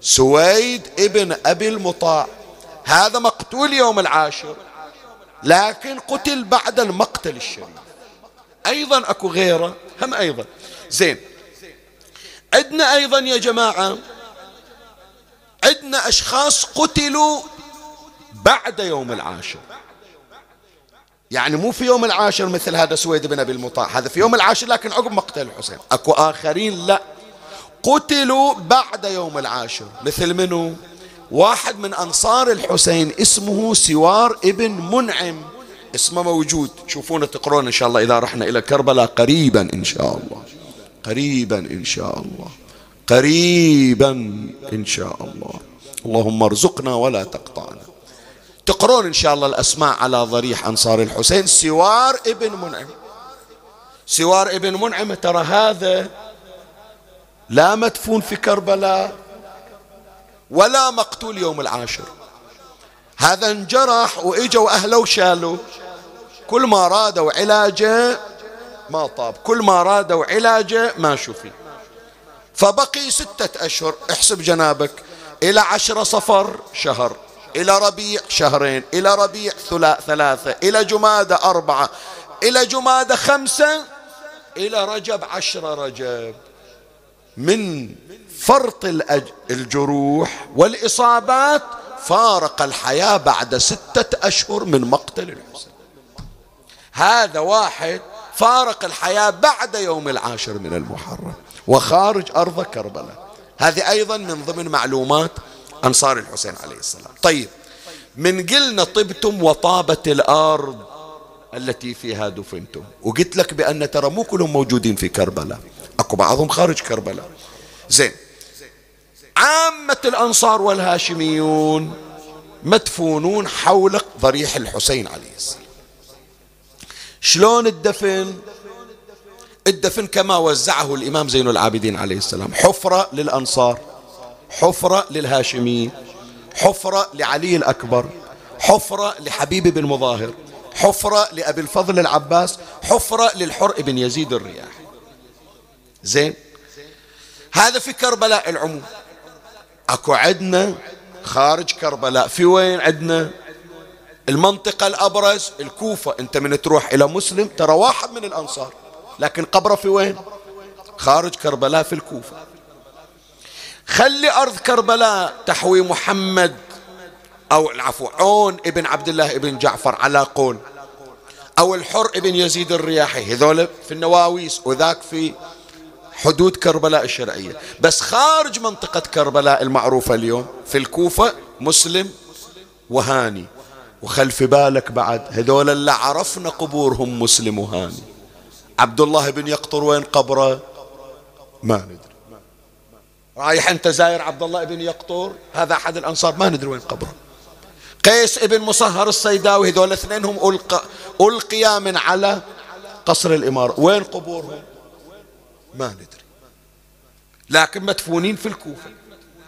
سويد ابن أبي المطاع هذا مقتول يوم العاشر. لكن قتل بعد المقتل الشريف. أيضا أكو غيره هم أيضا. زين. عندنا أيضا يا جماعة. عندنا أشخاص قتلوا بعد يوم العاشر. يعني مو في يوم العاشر مثل هذا سويد بن أبي المطاع. هذا في يوم العاشر لكن عقب مقتل الحسين. أكو آخرين لا. قتلوا بعد يوم العاشر. مثل منو؟ واحد من أنصار الحسين اسمه سوار ابن منعم. اسمه موجود. تشوفونه تقرون إن شاء الله إذا رحنا إلى كربلاء قريبا إن شاء الله. قريبا إن شاء الله. قريبا إن شاء الله. اللهم ارزقنا ولا تقطعنا. تقرون إن شاء الله الأسماء على ضريح أنصار الحسين. سوار ابن منعم. سوار ابن منعم ترى هذا لا مدفون في كربلاء. ولا مقتول يوم العاشر. هذا انجرح وإجوا أهله وشالوا. كل ما رادوا علاجه ما طاب. كل ما رادوا علاجه ما شفي. فبقي ستة أشهر. احسب جنابك. إلى عشرة صفر شهر. إلى ربيع شهرين. إلى ربيع ثلاثة. إلى جمادة أربعة. إلى جمادة خمسة. إلى رجب عشرة رجب. من فرط الجروح والإصابات فارق الحياة بعد ستة أشهر من مقتل الحسين هذا واحد فارق الحياة بعد يوم العاشر من المحرم وخارج أرض كربلاء. هذه أيضا من ضمن معلومات أنصار الحسين عليه السلام. طيب من قلنا طبتم وطابت الأرض التي فيها دفنتم وقلت لك بأن ترى مو كلهم موجودين في كربلاء أكو بعضهم خارج كربلاء. زين عامة الأنصار والهاشميون مدفونون حول ضريح الحسين عليه السلام. شلون الدفن؟ الدفن كما وزعه الإمام زين العابدين عليه السلام. حفرة للأنصار حفرة للهاشميين حفرة لعلي الأكبر حفرة لحبيب بن مظاهر حفرة لأبي الفضل العباس حفرة للحر بن يزيد الرياح. زين؟ هذا في كربلاء العموم. اكو عندنا خارج كربلاء. في وين عندنا المنطقة الأبرز الكوفة. أنت من تروح إلى مسلم ترى واحد من الأنصار. لكن قبره في وين؟ خارج كربلاء في الكوفة. خلي أرض كربلاء تحوي محمد أو العفو عون ابن عبد الله ابن جعفر على قول. أو الحر ابن يزيد الرياحي. هذول في النواويس وذاك في حدود كربلاء الشرعية. بس خارج منطقة كربلاء المعروفة اليوم في الكوفة مسلم وهاني. وخلف بالك بعد هذول اللي عرفنا قبورهم مسلم وهاني. عبد الله بن يقطر وين قبره؟ ما ندري. رايح انت زاير عبد الله بن يقطر؟ هذا أحد الأنصار ما ندري وين قبره. قيس ابن مصهر الصيداوي هذول اثنينهم ألقى ألقيا من على قصر الإمارة. وين قبورهم؟ ما ندري. لكن مدفونين في الكوفة.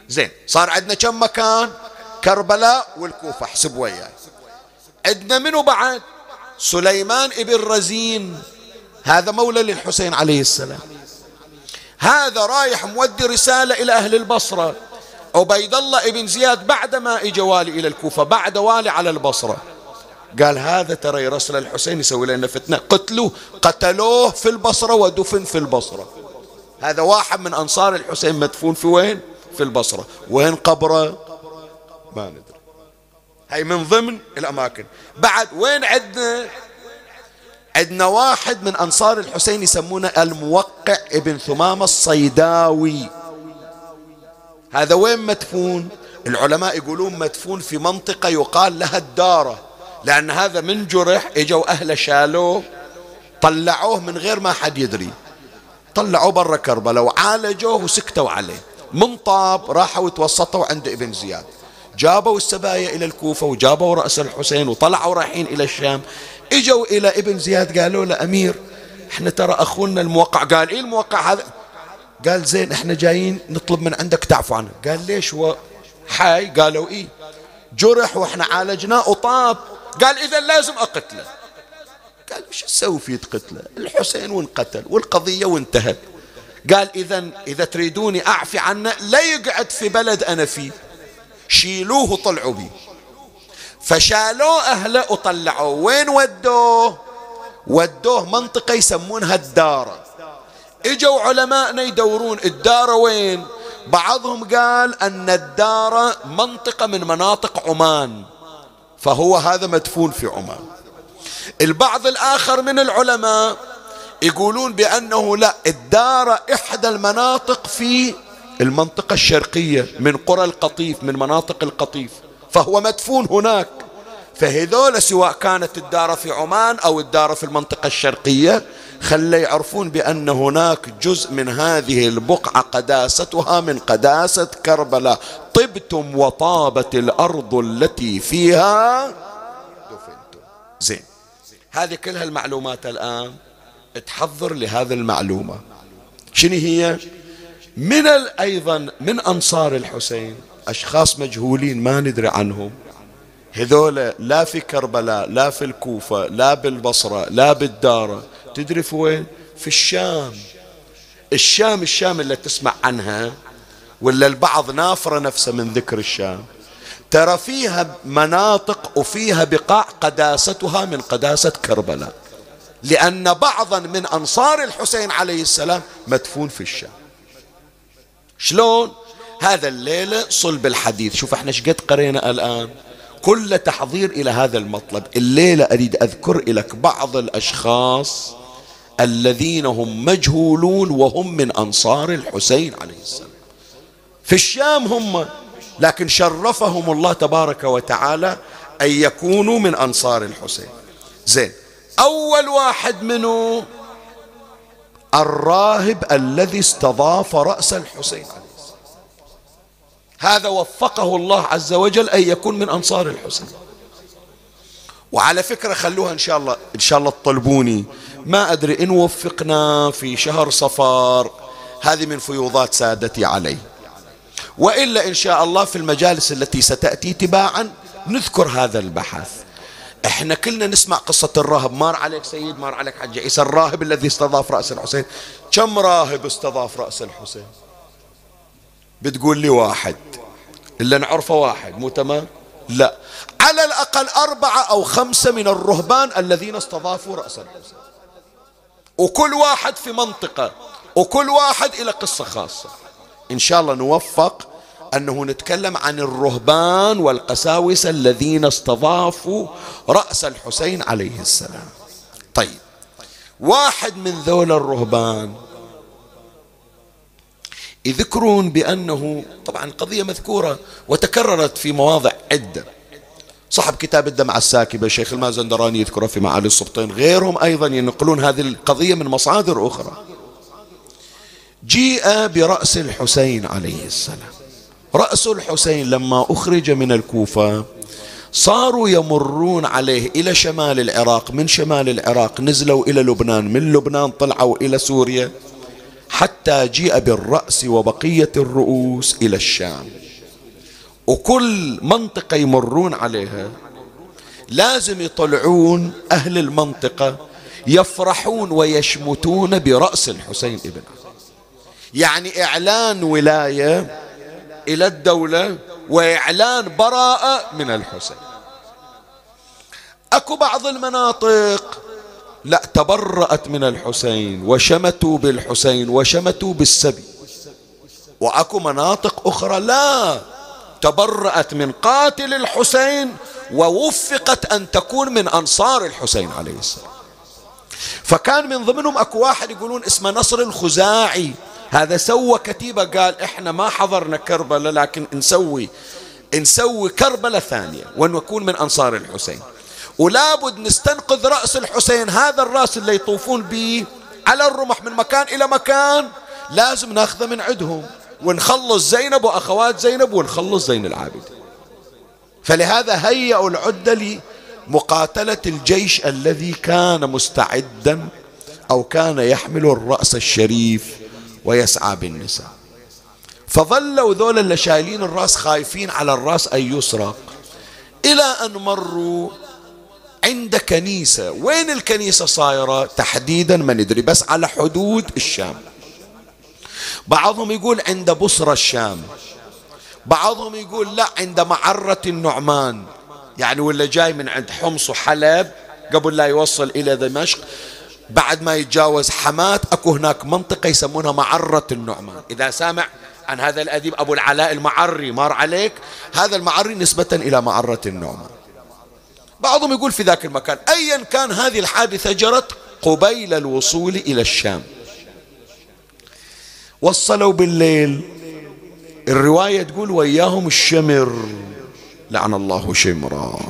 زين صار عندنا كم مكان؟ كربلاء والكوفة احسب وياي. عندنا منو بعد؟ سليمان ابن رزين. هذا مولى للحسين عليه السلام. هذا رايح مودي رسالة إلى أهل البصرة. عبيد الله ابن زياد بعدما اجى والي إلى الكوفة بعد والي على البصرة. قال هذا ترى يرسل الحسين يسوي لنا فتنة. قتلوه قتلوه في البصرة ودفن في البصرة. هذا واحد من أنصار الحسين مدفون في وين؟ في البصرة. وين قبره؟ ما ندري. هاي من ضمن الأماكن. بعد وين عندنا عندنا واحد من أنصار الحسين يسمونه الموقع ابن ثمامة الصيداوي. هذا وين مدفون؟ العلماء يقولون مدفون في منطقة يقال لها الدارة. لأن هذا من جرح إجوا أهله شالوه طلعوه من غير ما حد يدري. طلعوه برا كربلاء وعالجوه وسكتوا عليه. من طاب راحوا يتوسطوا عند ابن زياد. جابوا السبايا إلى الكوفة وجابوا رأس الحسين وطلعوا رايحين إلى الشام. إجوا إلى ابن زياد قالوا له أمير إحنا ترى أخونا الموقع. قال إيه الموقع هذا؟ قال زين إحنا جايين نطلب من عندك تعفو عنه. قال ليش؟ هو حي. قالوا إيه. جرح وإحنا عالجناه وطاب. قال إذا لازم أقتله. قال وش أسوي في قتله؟ الحسين وانقتل والقضية وانتهت. قال اذا إذا تريدوني أعفي عنه لا يقعد في بلد أنا فيه. شيلوه وطلعوا بيه فشالوه أهله وطلعوه. وين ودوه؟ ودوه منطقة يسمونها الدارة. إجوا علماءنا يدورون الدار وين؟ بعضهم قال أن الدار منطقة من مناطق عمان. فهو هذا مدفون في عمان البعض الآخر من العلماء يقولون بأنه لا الدار إحدى المناطق في المنطقة الشرقية من قرى القطيف من مناطق القطيف فهو مدفون هناك. فهذول سواء كانت الدار في عمان أو الدار في المنطقة الشرقية خلي يعرفون بأن هناك جزء من هذه البقعة قداستها من قداسة كربلاء. طبتم وطابت الأرض التي فيها دفنتم. زين. هذه كلها المعلومات الآن تحضر لهذه المعلومة. شنو هي؟ من أيضا من أنصار الحسين أشخاص مجهولين ما ندري عنهم. هذول لا في كربلاء لا في الكوفة لا بالبصرة لا بالدارة. تدري في وين؟ في الشام. الشام الشام اللي تسمع عنها ولا البعض نافر نفسه من ذكر الشام. ترى فيها مناطق وفيها بقاع قداستها من قداسة كربلاء. لأن بعضا من أنصار الحسين عليه السلام مدفون في الشام. شلون؟ هذا الليلة صلب الحديث. شوف إحنا شقد قرينا الآن؟ كل تحضير إلى هذا المطلب. الليلة أريد أذكر لك بعض الأشخاص الذين هم مجهولون وهم من أنصار الحسين عليه السلام. في الشام هم لكن شرفهم الله تبارك وتعالى أن يكونوا من أنصار الحسين. زين أول واحد منه الراهب الذي استضاف رأس الحسين عليه هذا وفقه الله عز وجل أن يكون من أنصار الحسين. وعلى فكرة خلوها إن شاء الله إن شاء الله تطلبوني. ما أدري إن وفقنا في شهر صفار هذه من فيوضات سادتي علي. وإلا إن شاء الله في المجالس التي ستأتي تباعا نذكر هذا البحث. إحنا كلنا نسمع قصة الراهب. مار عليك سيد مار عليك حج عيسى. الراهب الذي استضاف رأس الحسين. كم راهب استضاف رأس الحسين؟ بتقول لي واحد. إلا نعرفه واحد مو تمام؟ لا. على الأقل أربعة أو خمسة من الرهبان الذين استضافوا رأس الحسين. وكل واحد في منطقة وكل واحد إلى قصة خاصة. إن شاء الله نوفق أنه نتكلم عن الرهبان والقساوسة الذين استضافوا رأس الحسين عليه السلام. طيب واحد من ذول الرهبان يذكرون بأنه طبعا قضية مذكورة وتكررت في مواضع عدة. صاحب كتاب الدمعة الساكبة شيخ المازندراني يذكره في معالي السبطين غيرهم أيضا ينقلون هذه القضية من مصادر أخرى. جيء برأس الحسين عليه السلام. رأس الحسين لما أخرج من الكوفة صاروا يمرون عليه إلى شمال العراق. من شمال العراق؟ نزلوا إلى لبنان. من لبنان طلعوا إلى سوريا حتى جيء بالرأس وبقية الرؤوس إلى الشام. وكل منطقة يمرون عليها لازم يطلعون أهل المنطقة يفرحون ويشمتون برأس الحسين ابن يعني إعلان ولاية إلى الدولة وإعلان براءة من الحسين. أكو بعض المناطق لا تبرأت من الحسين وشمتوا بالحسين وشمتوا بالسبي. وأكو مناطق أخرى لا تبرأت من قاتل الحسين ووفقت أن تكون من أنصار الحسين عليه السلام. فكان من ضمنهم أكو واحد يقولون اسمه نصر الخزاعي. هذا سوى كتيبة قال إحنا ما حضرنا كربلاء لكن نسوي نسوي كربلاء ثانية ونكون من أنصار الحسين. ولابد نستنقذ رأس الحسين هذا الرأس اللي يطوفون به على الرمح من مكان إلى مكان لازم ناخذه من عندهم ونخلص زينب وأخوات زينب ونخلص زين العابدين. فلهذا هيئوا العدة لمقاتلة الجيش الذي كان مستعدا أو كان يحمل الرأس الشريف ويسعى بالنساء. فظلوا ذول اللي شايلين الرأس خايفين على الرأس أن يسرق. إلى أن مروا عند كنيسة. وين الكنيسة صايرة؟ تحديدا ما ندري بس على حدود الشام. بعضهم يقول عند بصرة الشام. بعضهم يقول لا عند معرة النعمان. يعني ولا جاي من عند حمص وحلب قبل لا يوصل إلى دمشق بعد ما يتجاوز حماة أكو هناك منطقة يسمونها معرة النعمان. إذا سامع عن هذا الأديب أبو العلاء المعري مر عليك هذا المعري نسبة إلى معرة النعمان. بعضهم يقول في ذاك المكان أيا كان هذه الحادثة جرت قبيل الوصول إلى الشام. وصلوا بالليل. الرواية تقول وياهم الشمر. لعن الله شمرا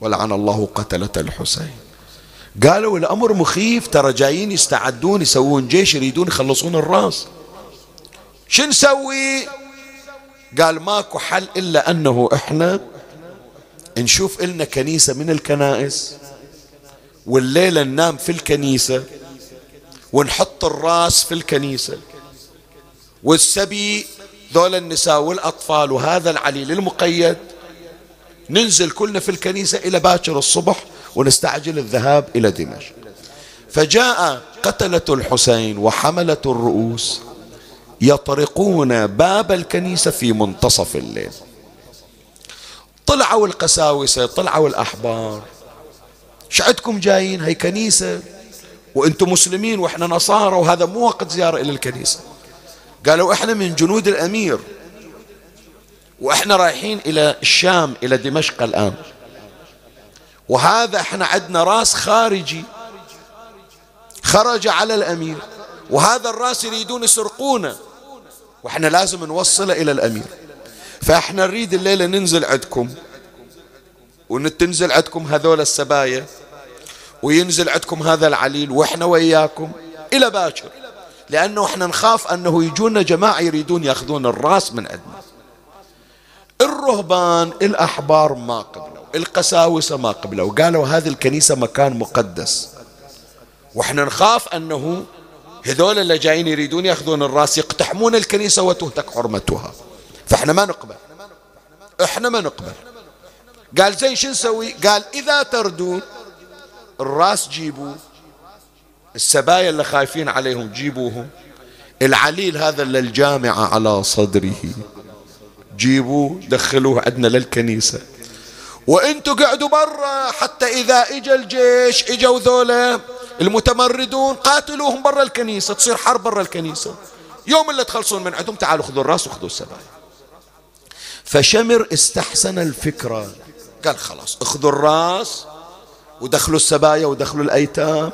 ولعن الله قتلة الحسين. قالوا الأمر مخيف ترى جايين يستعدون يسوون جيش يريدون يخلصون الرأس. شو نسوي؟ قال ماكو حل إلا أنه إحنا نشوف إلنا كنيسة من الكنائس والليلة ننام في الكنيسة ونحط الرأس في الكنيسة والسبي ذول النساء والأطفال وهذا العليل المقيد ننزل كلنا في الكنيسة إلى باكر الصبح ونستعجل الذهاب إلى دمشق. فجاء قتلة الحسين وحملة الرؤوس يطرقون باب الكنيسة في منتصف الليل. طلعوا القساوسة طلعوا الأحبار. شعدكم جايين؟ هي كنيسة. وأنتم مسلمين وإحنا نصارى وهذا مو وقت زيارة إلى الكنيسة. قالوا إحنا من جنود الأمير. وإحنا رايحين إلى الشام إلى دمشق الآن. وهذا إحنا عندنا راس خارجي. خرج على الأمير. وهذا الراس يريدون يسرقونه وإحنا لازم نوصله إلى الأمير. فإحنا نريد الليلة ننزل عندكم. ونتنزل عندكم هذول السبايا. وينزل عندكم هذا العليل. وإحنا وياكم إلى باكر. لأنه إحنا نخاف أنه يجونا جماعة يريدون يأخذون الرأس من عندنا. الرهبان الأحبار ما قبلوا القساوسة ما قبلوا قالوا هذه الكنيسة مكان مقدس. وإحنا نخاف أنه هذول اللي جايين يريدون يأخذون الرأس يقتحمون الكنيسة وتهتك حرمتها. فإحنا ما نقبل. إحنا ما نقبل. قال زين شو نسوي؟ قال إذا تردون الرأس جيبوه. السبايا اللي خايفين عليهم جيبوهم. العليل هذا اللي الجامعة على صدره. جيبوه دخلوه عندنا للكنيسة. وإنتوا قعدوا برا حتى إذا اجى الجيش إجوا ذولا المتمردون قاتلوهم برا الكنيسة. تصير حرب برا الكنيسة. يوم اللي تخلصون من عندهم تعالوا خذوا الراس وخذوا السبايا. فشمر استحسن الفكرة. قال خلاص اخذوا الراس ودخلوا السبايا ودخلوا الأيتام.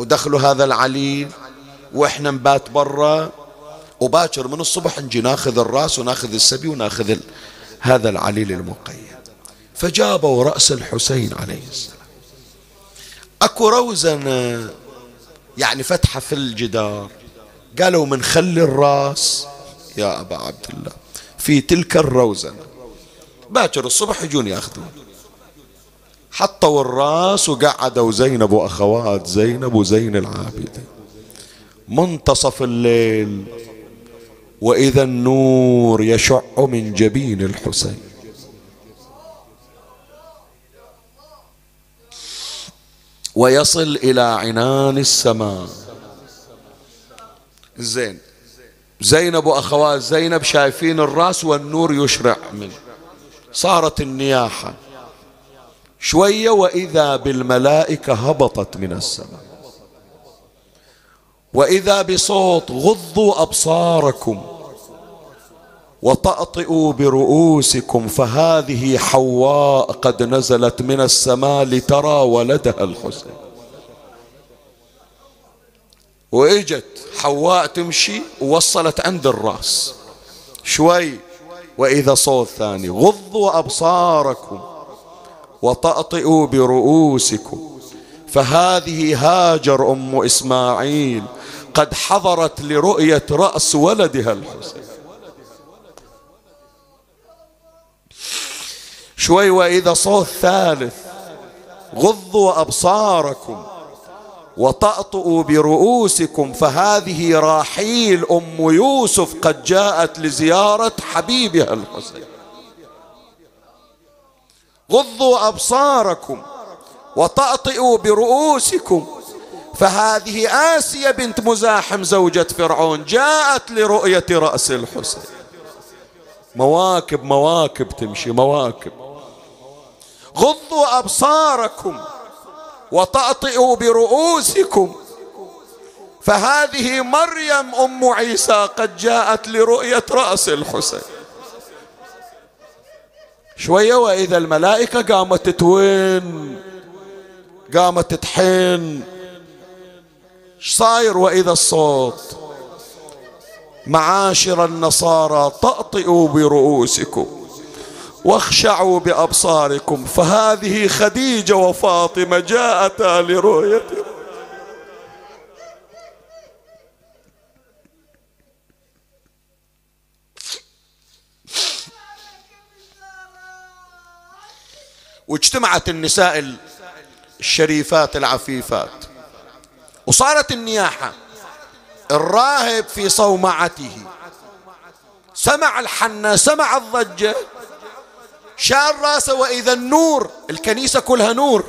ودخلوا هذا العليل وإحنا نبات برا وباكر من الصبح نجي ناخذ الراس وناخذ السبي وناخذ هذا العليل المقيد. فجابوا رأس الحسين عليه السلام. أكو روزنة يعني فتحة في الجدار. قالوا من خلي الراس. يا أبا عبد الله في تلك الروزنة باكر الصبح يجون يأخذون. حطوا الراس وقعدوا زينب وأخوات زينب وزين العابدين منتصف الليل وإذا النور يشع من جبين الحسين. ويصل إلى عنان السماء. زين. زينب وأخوات زينب شايفين الرأس والنور يشرع منه. صارت النياحة. شوية وإذا بالملائكة هبطت من السماء. وإذا بصوت غضوا أبصاركم وطأطئوا برؤوسكم فهذه حواء قد نزلت من السماء لترى ولدها الحسين وإجت حواء تمشي ووصلت عند الرأس. شوي وإذا صوت ثاني غضوا أبصاركم وطأطئوا برؤوسكم. فهذه هاجر أم إسماعيل قد حضرت لرؤية رأس ولدها الحسين. شوي وإذا صوت ثالث غضوا أبصاركم وطأطئوا برؤوسكم. فهذه راحيل أم يوسف قد جاءت لزيارة حبيبها الحسين. غضوا أبصاركم وطأطئوا برؤوسكم. فهذه آسيا بنت مزاحم زوجة فرعون جاءت لرؤية رأس الحسين. مواكب مواكب تمشي مواكب. غضوا أبصاركم وطأطئوا برؤوسكم. فهذه مريم أم عيسى قد جاءت لرؤية رأس الحسين. شوية وإذا الملائكة قامت تتوين قامت تحين. صاير وإذا الصوت؟ معاشر النصارى طأطئوا برؤوسكم واخشعوا بأبصاركم فهذه خديجة وفاطمة جاءتا لرؤية واجتمعت النساء الشريفات العفيفات. وصارت النياحة الراهب في صومعته. سمع الحنة سمع الضجة شال راسه وإذا النور الكنيسة كلها نور.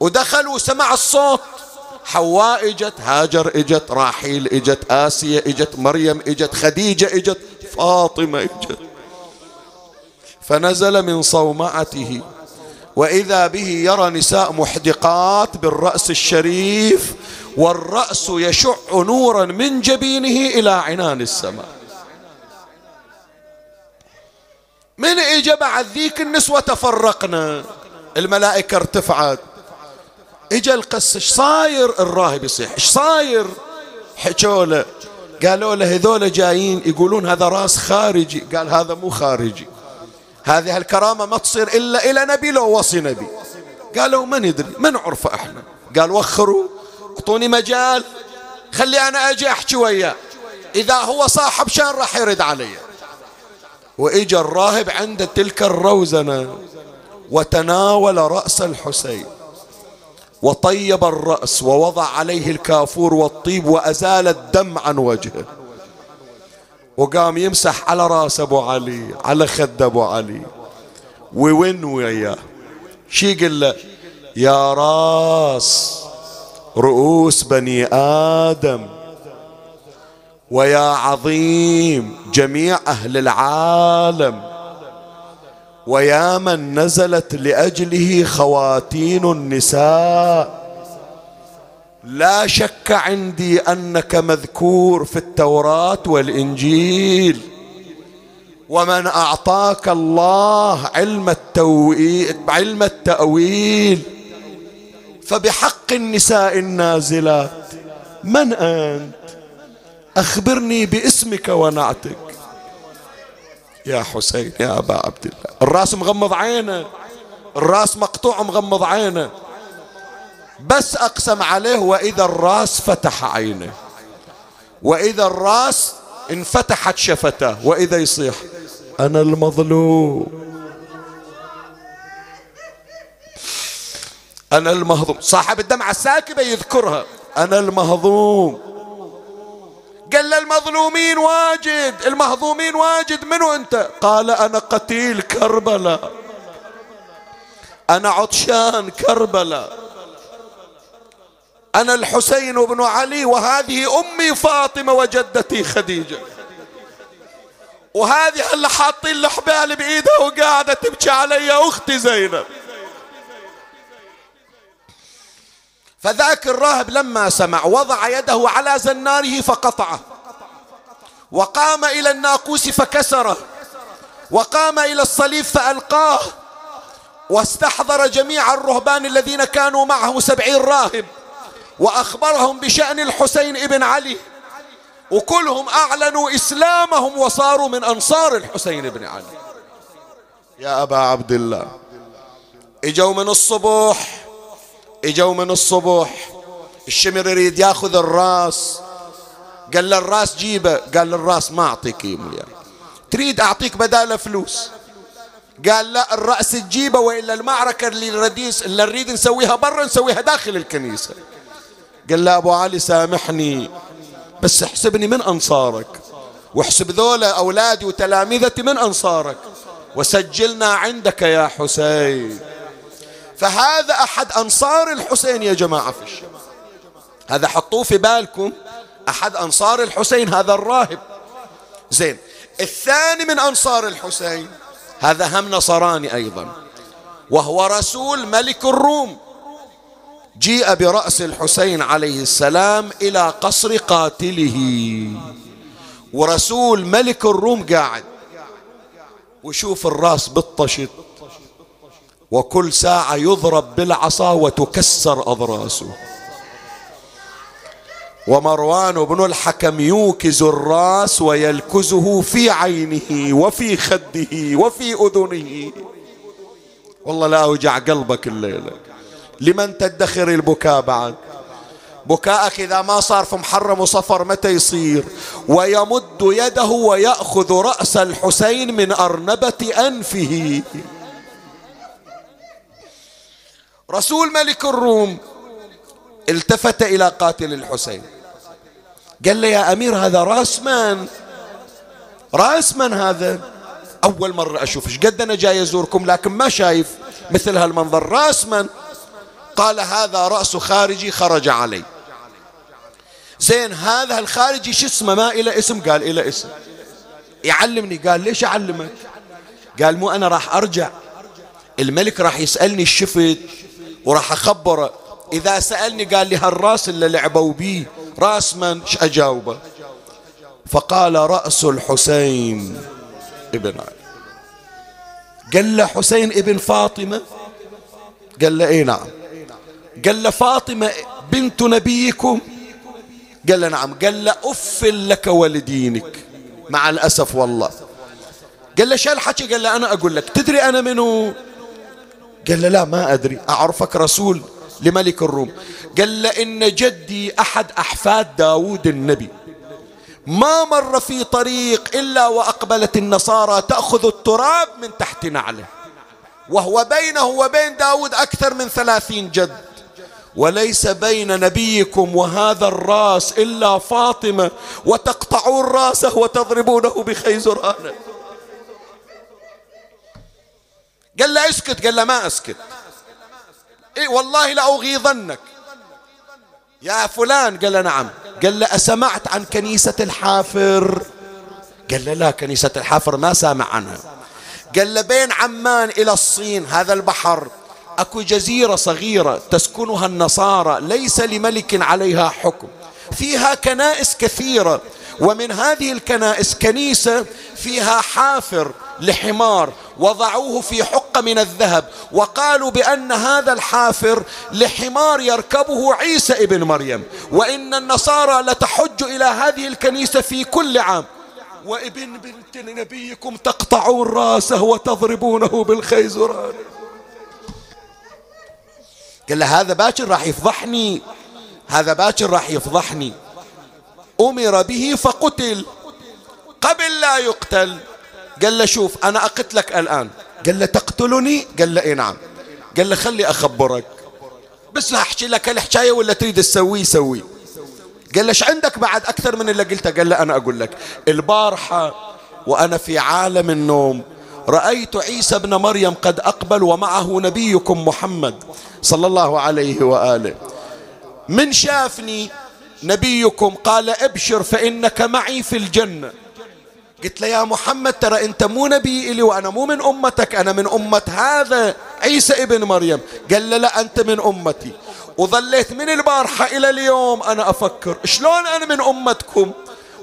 ودخل وسمع الصوت حواء إجت هاجر إجت راحيل إجت آسيا إجت مريم إجت خديجة إجت فاطمة إجت. فنزل من صومعته. وإذا به يرى نساء محدقات بالرأس الشريف والرأس يشع نورا من جبينه إلى عنان السماء. من اجى بعد ذيك النسوة تفرقنا الملائكة ارتفعت. اجى القس إيش صاير؟ الراهب يصيح إيش صاير؟ حكوا له قالوا له هذول جايين يقولون هذا راس خارجي. قال هذا مو خارجي. هذه الكرامة ما تصير إلا إلى نبي لو وصي نبي. قالوا ما ندري ما نعرفه إحنا؟ قال وخروا أعطوني مجال خلي أنا أجي أحكي وياه. إذا هو صاحب شان راح يرد علي. وإجا الراهب عند تلك الروزنة وتناول رأس الحسين. وطيب الرأس ووضع عليه الكافور والطيب وأزال الدم عن وجهه. وقام يمسح على رأس أبو علي على خد أبو علي. وين وياه؟ شي يقول له يا راس رؤوس بني آدم ويا عظيم جميع أهل العالم ويا من نزلت لأجله خواتين النساء. لا شك عندي أنك مذكور في التوراة والإنجيل. ومن أعطاك الله علم التوئيل علم التأويل فبحق النساء النازلات. من أنت؟ أخبرني باسمك ونعتك. يا حسين يا أبا عبد الله. الراس مغمض عينه الراس مقطوع مغمض عينه بس أقسم عليه وإذا الرأس فتح عينه. وإذا الرأس انفتحت شفتاه وإذا يصيح أنا المظلوم. أنا المهضوم. صاحب الدمعة الساكبة يذكرها. أنا المهضوم. قال المظلومين واجد المهضومين واجد منو أنت؟ قال أنا قتيل كربلاء. أنا عطشان كربلاء. أنا الحسين بن علي وهذه أمي فاطمة وجدتي خديجة. وهذه اللي حاطين الحبال بإيدها وقاعدة تبكي علي أختي زينب. فذاك الراهب لما سمع وضع يده على زناره فقطعه. وقام إلى الناقوس فكسره. وقام إلى الصليب فألقاه. واستحضر جميع الرهبان الذين كانوا معه سبعين راهب. وأخبرهم بشأن الحسين ابن علي. وكلهم أعلنوا إسلامهم وصاروا من أنصار الحسين بن علي. يا أبا عبد الله إجوا من الصبح إجوا من الصبح. الشمر يريد ياخذ الراس. قال له الراس جيبه. قال الراس ما أعطيك مليار تريد أعطيك بداله فلوس. قال لا الرأس تجيبه وإلا المعركة اللي نريد نسويها برا نسويها داخل الكنيسة. قال له أبو علي سامحني بس احسبني من أنصارك واحسب ذولا أولادي وتلامذتي من أنصارك وسجلنا عندك يا حسين. فهذا أحد أنصار الحسين يا جماعة في الشام. هذا حطوه في بالكم أحد أنصار الحسين هذا الراهب. زين الثاني من أنصار الحسين هذا هم نصراني أيضا وهو رسول ملك الروم. جيء برأس الحسين عليه السلام إلى قصر قاتله. ورسول ملك الروم قاعد وشوف الراس بالطشت وكل ساعة يضرب بالعصا وتكسر أضراسه. ومروان بن الحكم يوكز الراس ويلكزه في عينه وفي خده وفي أذنه. والله لا أوجع قلبك الليلة. لمن تدخر البكاء بعد؟ بكاءك إذا ما صار في محرم وصفر متى يصير؟ ويمد يده ويأخذ رأس الحسين من أرنبة أنفه. رسول ملك الروم التفت إلى قاتل الحسين. قال له يا أمير هذا رأس من؟ رأس من هذا؟ أول مرة أشوف قد أنا جاي أزوركم؟ لكن ما شايف مثل هالمنظر. رأس من؟ قال هذا رأس خارجي خرج علي. زين هذا الخارجي شو اسمه؟ ما إلى اسم قال إلى اسم. يعلمني قال ليش أعلمك؟ قال مو أنا راح أرجع. الملك راح يسألني الشفت وراح أخبره. إذا سألني قال لي هالرأس اللي لعبوا بيه رأس من؟ أجاوبه؟ فقال رأس الحسين ابن علي. قال له حسين ابن فاطمة؟ قال له اي نعم. قال له فاطمة بنت نبيكم. قال له نعم. قال له أف لك ولدينك. مع الأسف والله. قال له شو الحكي؟ قال له أنا أقول لك تدري أنا منو؟ قال له لا ما أدري. أعرفك رسول لملك الروم. قال له إن جدي أحد أحفاد داود النبي. ما مر في طريق إلا وأقبلت النصارى تأخذ التراب من تحت نعله. وهو بينه وبين داود أكثر من ثلاثين جد. وليس بين نبيكم وهذا الراس إلا فاطمة وتقطعون راسه وتضربونه بخيزرانه قال له أسكت قال له ما أسكت. إيه والله لأغيظنك يا فلان قال له نعم. قال له أسمعت عن كنيسة الحافر؟ قال له لا كنيسة الحافر ما سامع عنها. قال له بين عمان إلى الصين هذا البحر. أكو جزيرة صغيرة تسكنها النصارى ليس لملك عليها حكم. فيها كنائس كثيرة ومن هذه الكنائس كنيسة فيها حافر لحمار وضعوه في حقة من الذهب وقالوا بأن هذا الحافر لحمار يركبه عيسى ابن مريم. وإن النصارى لتحج إلى هذه الكنيسة في كل عام. وابن بنت نبيكم تقطعون رأسه وتضربونه بالخيزران. قال له هذا باكر راح يفضحني. هذا باكر راح يفضحني. أمر به فقتل قبل لا يقتل. قال له شوف أنا أقتلك الآن. قال له تقتلني؟ قال له إيه نعم. قال له خلي أخبرك. بس أحكي لك الحكاية ولا تريد تسويه سوي. قال له عندك بعد أكثر من اللي قلته؟ قال له أنا أقول لك البارحة وأنا في عالم النوم رأيت عيسى ابن مريم قد أقبل ومعه نبيكم محمد. صلى الله عليه وآله. من شافني نبيكم قال ابشر فإنك معي في الجنة. قلت له يا محمد ترى أنت مو نبي إلي وأنا مو من أمتك أنا من أمة هذا عيسى ابن مريم. قال لي لا أنت من أمتي. وظليت من البارحة إلى اليوم أنا أفكر شلون أنا من أمتكم؟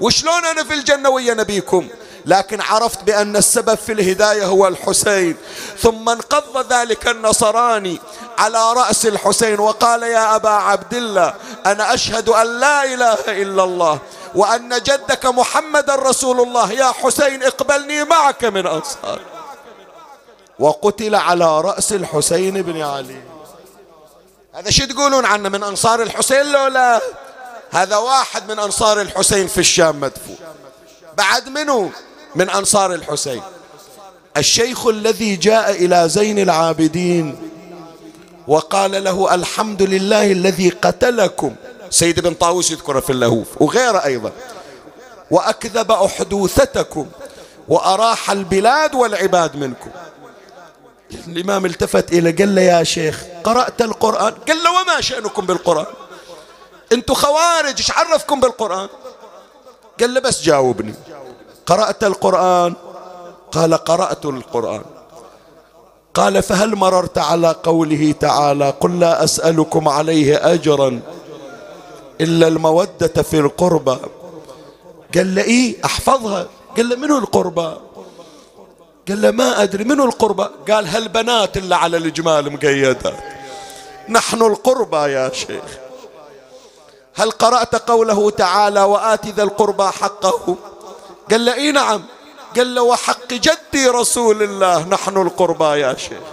وشلون أنا في الجنة ويا نبيكم؟ لكن عرفت بأن السبب في الهداية هو الحسين. ثم انقض ذلك النصراني على رأس الحسين وقال يا أبا عبد الله أنا أشهد أن لا إله إلا الله وأن جدك محمد رسول الله. يا حسين اقبلني معك من أنصار. وقتل على رأس الحسين بن علي. هذا شو تقولون عنه؟ من أنصار الحسين لو لا؟ هذا واحد من أنصار الحسين في الشام مدفون بعد منه من أنصار الحسين. الشيخ الذي جاء إلى زين العابدين وقال له الحمد لله الذي قتلكم. سيد بن طاووس يذكره في اللهوف وغيره أيضا. وأكذب أحدوثتكم وأراح البلاد والعباد منكم. الإمام التفت إلى قال له يا شيخ قرأت القرآن؟ قال له وما شأنكم بالقرآن؟ أنتم خوارج إيش عرفكم بالقرآن؟ قال له بس جاوبني. قرأت القرآن؟ قال قرأت القرآن. قال فهل مررت على قوله تعالى قل لا أسألكم عليه أجرا إلا المودة في القربى؟ قال له إيه أحفظها. قال له منو القربى؟ قال له ما أدري منو القربى؟ قال هالبنات اللي على الجمال مقيدات نحن القربى يا شيخ. هل قرأت قوله تعالى وآت ذا القربى حقه؟ قال له إيه نعم. قال له وحق جدي رسول الله نحن القربى يا شيخ.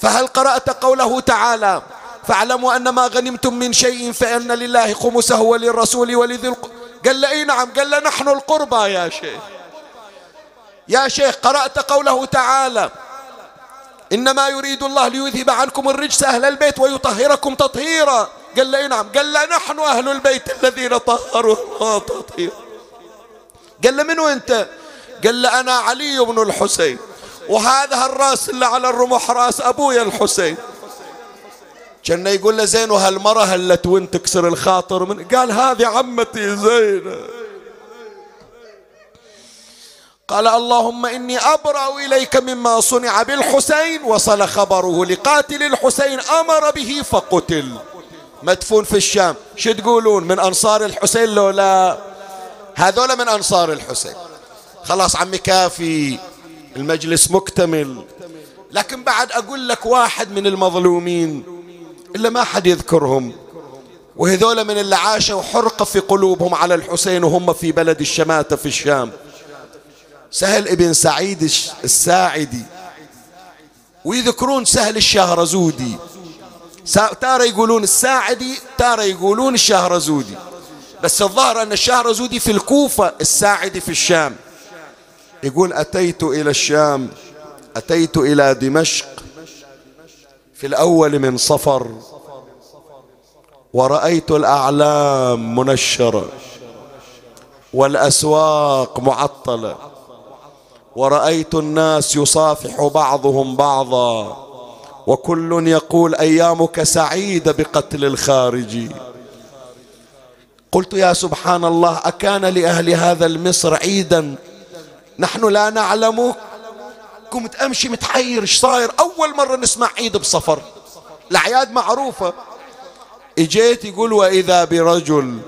فهل قرأت قوله تعالى؟ فاعلموا أن ما غنمتم من شيء فإن لله خمسه وللرسول ولذي الق... قال له إي نعم. قال له نحن القربى يا شيخ. يا شيخ قرأت قوله تعالى إنما يريد الله ليذهب عنكم الرجس أهل البيت ويطهركم تطهيرا. قال له نعم. قال له نحن أهل البيت الذين طهروا الله تطهيرا. قال له منو أنت؟ قال له أنا علي بن الحسين. وهذا الراس اللي على الرمح راس أبويا الحسين. كان يقول له زين وهالمرة هلت وين تكسر الخاطر من. قال هذه عمتي زينة. قال اللهم إني أبرأ إليك مما صنع بالحسين وصل خبره لقاتل الحسين أمر به فقتل. مدفون في الشام. شو تقولون؟ من أنصار الحسين لو لا هذول من أنصار الحسين. خلاص عمي كافي المجلس مكتمل. لكن بعد أقول لك واحد من المظلومين إلا ما حد يذكرهم وهذول من اللي عاشوا حرقة في قلوبهم على الحسين وهم في بلد الشماتة في الشام. سهل ابن سعيد الساعدي. ويذكرون سهل الشهرزودي. تارة يقولون الساعدي تارة يقولون الشهرزودي. بس الظاهر أن الشهرزودي في الكوفة الساعدي في الشام. يقول أتيت إلى الشام أتيت إلى دمشق في الأول من صفر ورأيت الأعلام منشرة والأسواق معطلة ورأيت الناس يصافح بعضهم بعضا وكل يقول أيامك سعيدة بقتل الخارجي. قلت يا سبحان الله أكان لأهل هذا المصر عيدا. نحن لا نعلمه قمت أمشي متحير إيش صاير؟ أول مرة نسمع عيد بصفر. الأعياد معروفة. إجيت يقول وإذا برجل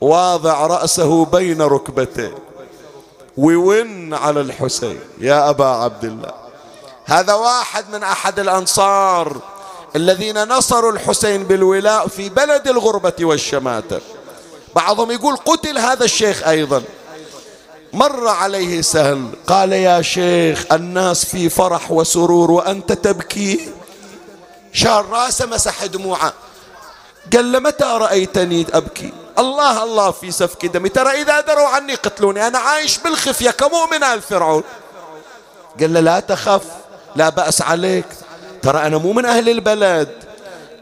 واضع رأسه بين ركبتيه ويون على الحسين. يا أبا عبد الله. هذا واحد من أحد الأنصار الذين نصروا الحسين بالولاء في بلد الغربة والشماتة بعضهم يقول قتل هذا الشيخ أيضا. مر عليه سهل قال يا شيخ الناس في فرح وسرور وأنت تبكي. شار رأسه مسح دموعه. قال له متى رأيتني أبكي؟ الله الله في سفك دمي ترى إذا دروا عني قتلوني؟ أنا عايش بالخفية كمؤمن آل فرعون. قال له لا تخف لا بأس عليك. ترى أنا مو من أهل البلد.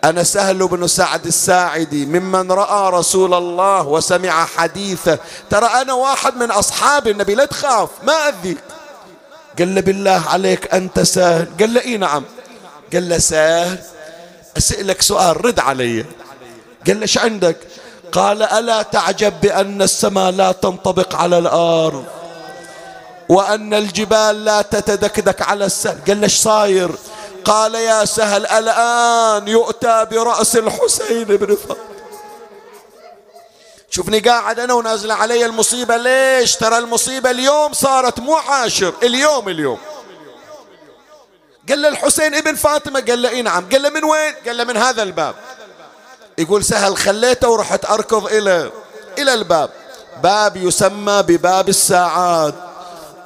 أنا سهل بن سعد الساعدي ممن رأى رسول الله وسمع حديثه. ترى أنا واحد من أصحاب النبي لا تخاف ما أذيك قال له بالله عليك أنت سهل. قال له إي نعم. قال له سهل. أسألك سؤال رد علي. قال له عندك؟ قال ألا تعجب بأن السماء لا تنطبق على الأرض وأن الجبال لا تتدكدك على السهل. قال له صاير؟ قال يا سهل الآن يؤتى برأس الحسين بن فاطمة شوفني قاعد أنا ونازل علي المصيبة ليش ترى المصيبة؟ اليوم صارت مو عاشر اليوم اليوم. قال له الحسين ابن فاطمة قال له إي نعم. قال له من وين؟ قال له من هذا الباب. يقول سهل خليته ورحت أركض إلى إلى الباب. باب يسمى بباب الساعات.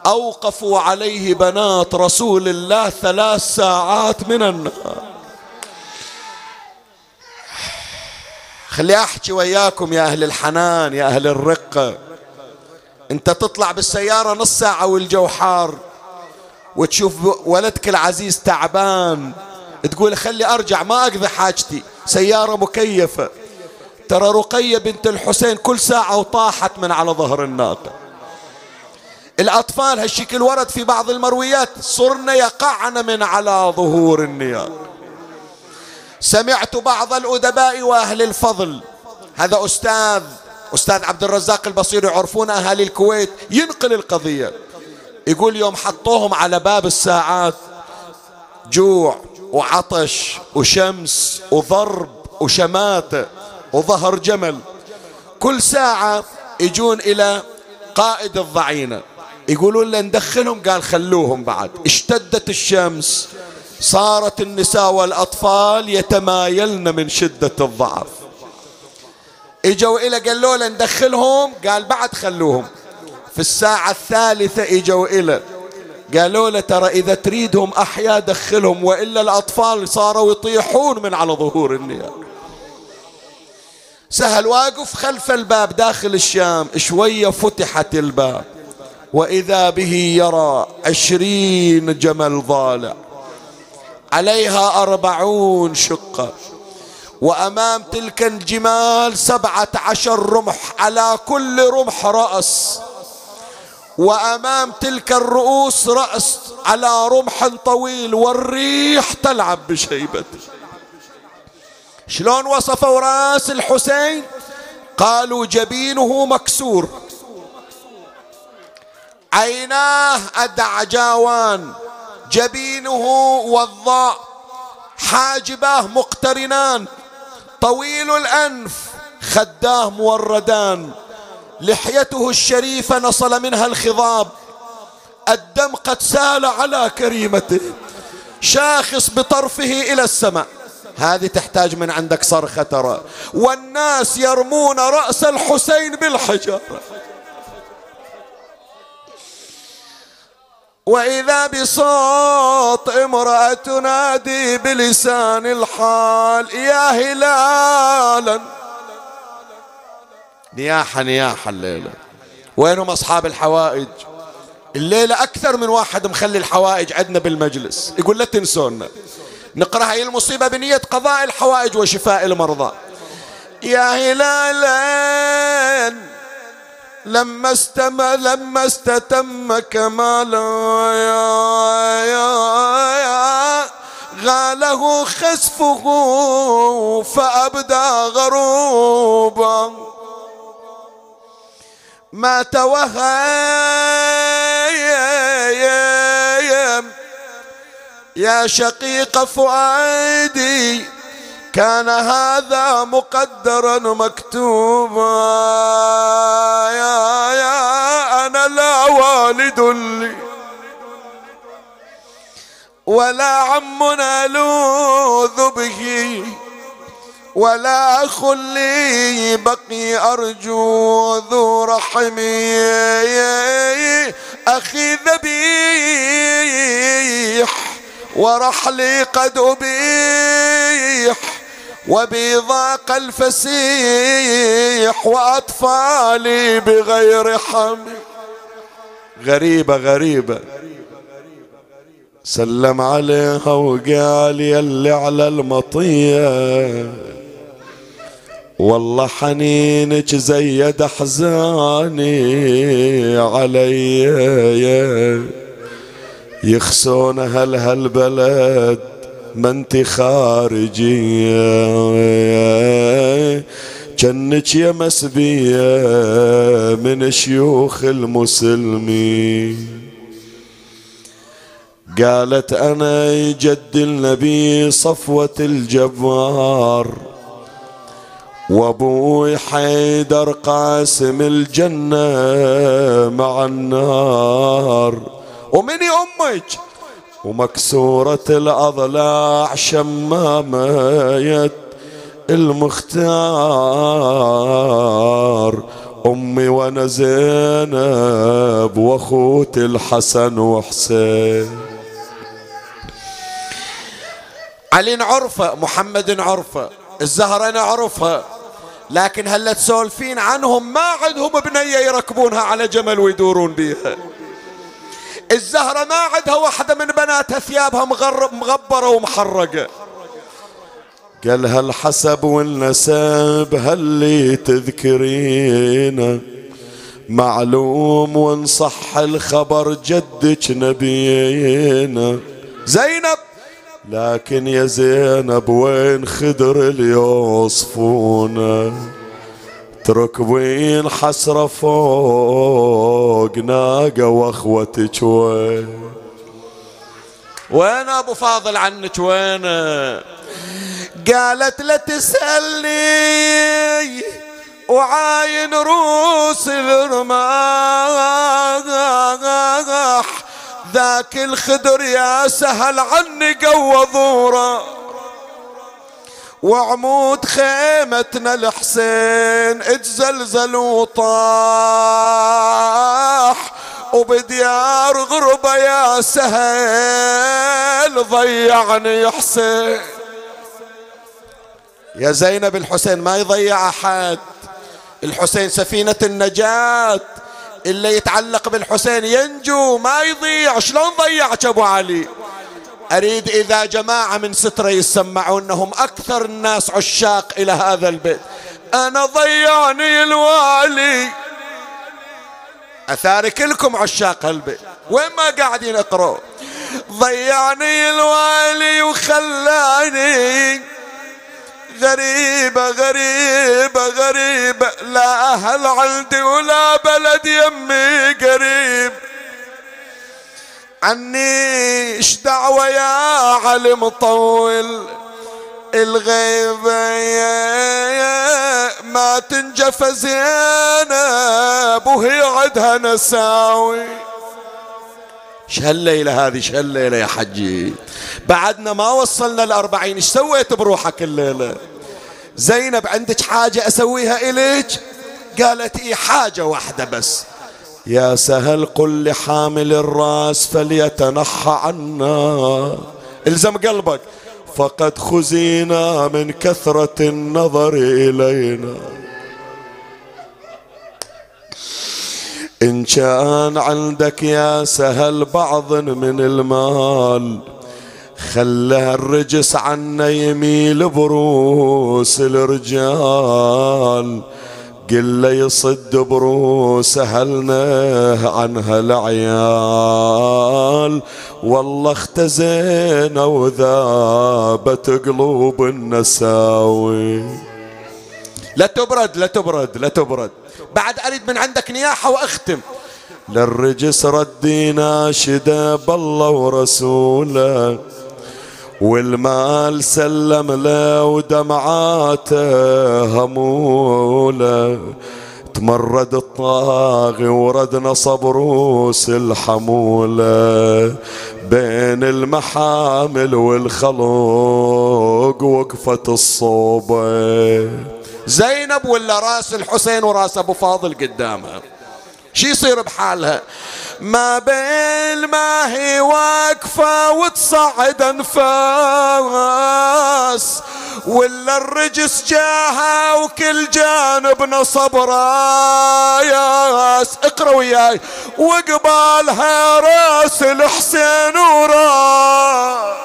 أوقفوا عليه بنات رسول الله ثلاث ساعات من النهار. خلي أحكي وياكم يا أهل الحنان يا أهل الرقة أنت تطلع بالسيارة نص ساعة والجو حار وتشوف ولدك العزيز تعبان تقول خلي أرجع ما أقضي حاجتي. سيارة مكيفة. ترى رقية بنت الحسين كل ساعة وطاحت من على ظهر الناقة. الأطفال هالشكل ورد في بعض المرويات. صرن يقعن من على ظهور النيار. سمعت بعض الأدباء وأهل الفضل. هذا أستاذ أستاذ عبد الرزاق البصير يعرفون أهالي الكويت. ينقل القضية. يقول يوم حطوهم على باب الساعات جوع وعطش وشمس وضرب وشماتة وظهر جمل. كل ساعة يجون إلى قائد الضعينة. يقولون له ندخلهم قال خلوهم بعد. اشتدت الشمس صارت النساء والأطفال يتمايلن من شدة الضعف. إجوا إلى قالوا له ندخلهم قال بعد خلوهم. في الساعة الثالثة إجوا إلى قالوا له ترى إذا تريدهم أحياء دخلهم وإلا الأطفال صاروا يطيحون من على ظهور النيار سهل واقف خلف الباب داخل الشام شوية فتحت الباب. وإذا به يرى عشرين جمل ضالع عليها أربعون شقة وأمام تلك الجمال سبعة عشر رمح على كل رمح رأس وأمام تلك الرؤوس رأس على رمح طويل والريح تلعب بشيبته شلون وصفوا رأس الحسين؟ قالوا جبينه مكسور. عيناه أدعجاوان جبينه وضاء حاجباه مقترنان طويل الأنف خداه موردان لحيته الشريفة نصل منها الخضاب الدم قد سال على كريمته شاخص بطرفه إلى السماء. هذه تحتاج من عندك صرخة ترى والناس يرمون رأس الحسين بالحجارة. وإذا بصوت امرأة تنادي بلسان الحال يا هلالا. نياحة نياحة الليلة وينهم أصحاب الحوائج؟ الليلة أكثر من واحد مخلي الحوائج عندنا بالمجلس. يقول لا تنسونا. نقرأ هاي المصيبة بنية قضاء الحوائج وشفاء المرضى. يا هلالا لما استم لما استتم كمالا يا يا يا. غاله خسفه فأبدى غروبا. ما توهم يا شقيق فؤادي كان هذا مقدرا مكتوبا. لا والد لي ولا عم نلوذ به ولا أخ لي بقي أرجو ذو رحمي أخي ذبيح ورحلي قد أبيح وبضاق الفسيح وأطفالي بغير حمل غريبة غريبة. سلم عليها وقال يلي على المطية. والله حنينك زيد احزاني علي. يخسون هل هالبلد ما انت خارجية. جنك يا مسبية من شيوخ المسلمين. قالت أنا جد النبي صفوة الجبار وأبوي حيدر قاسم الجنة مع النار. ومني أمك؟ ومكسورة الأضلاع شمامة المختار. أمي وأنا زينب وأخوتي الحسن وحسين. علي نعرفه محمد نعرفه الزهرة نعرفها لكن هلا تسولفين عنهم ما عندهم بنية يركبونها على جمل ويدورون بيها. الزهرة ما عندها واحدة من بناتها ثيابها مغرب مغبرة ومحرقة. قال هالحسب والنسب هاللي تذكرينه معلوم وان صح الخبر جدك نبينا زينب! لكن يا زينب وين خدر اللي يوصفونه تركبين حسرة فوق ناقة وأخوتك وين؟ وين أبو فاضل عنك وين؟ قالت لا تسألني وعاين روس الرماح ذاك الخدر يا سهل عني قوضوره وعمود خيمتنا الحسين اتزلزل وطاح. وبديار غربة يا سهل ضيعني حسين. يا زينب الحسين ما يضيع أحد. الحسين سفينة النجاة. اللي يتعلق بالحسين ينجو ما يضيع. شلون ضيعك أبو علي؟ أريد إذا جماعة من سترة يسمعونهم أكثر الناس عشاق إلى هذا البيت. أنا ضيعني الوالي. أثاري كلكم عشاق البيت وين ما قاعدين اقرأوا ضيعني الوالي وخلاني. غريبة غريبة غريبة لا أهل عندي ولا بلد يمي قريب. عني إيش دعوة يا علم طول الغيبة ما تنجف زينب وهي عدها نساوي. إيش هالليلة هذه؟ إيش هالليلة يا حجي؟ بعدنا ما وصلنا الأربعين. إيش سويت بروحك الليلة؟ زينب عندك حاجة أسويها إليك؟ قالت إيه حاجة واحدة بس. يا سهل قل لحامل الرأس فليتنحى عنا. إلزم قلبك. فقد خزينا من كثرة النظر إلينا. إن كان عندك يا سهل بعض من المال خلى الرجس عنا يميل بروس الرجال. قل يصد بروس اهلنا عن هالعيال والله اختزينا وذابت قلوب النساوي. لا تبرد لا تبرد لا تبرد. بعد أريد من عندك نياحة وأختم. للرجس ردينا شدا بالله ورسوله. والمال سلم له ودمعاته هموله. تمرد الطاغي وردنا صبروس الحمولة بين المحامل والخلوق وقفت الصوبة. زينب ولا راس الحسين وراس أبو فاضل قدامها؟ شي يصير بحالها؟ ما بين ما هي واقفة وتصعد انفاس ولا الرجس جاها وكل جانب نصب راياس. اقرأ وياي. وقبالها راس الحسين وراس.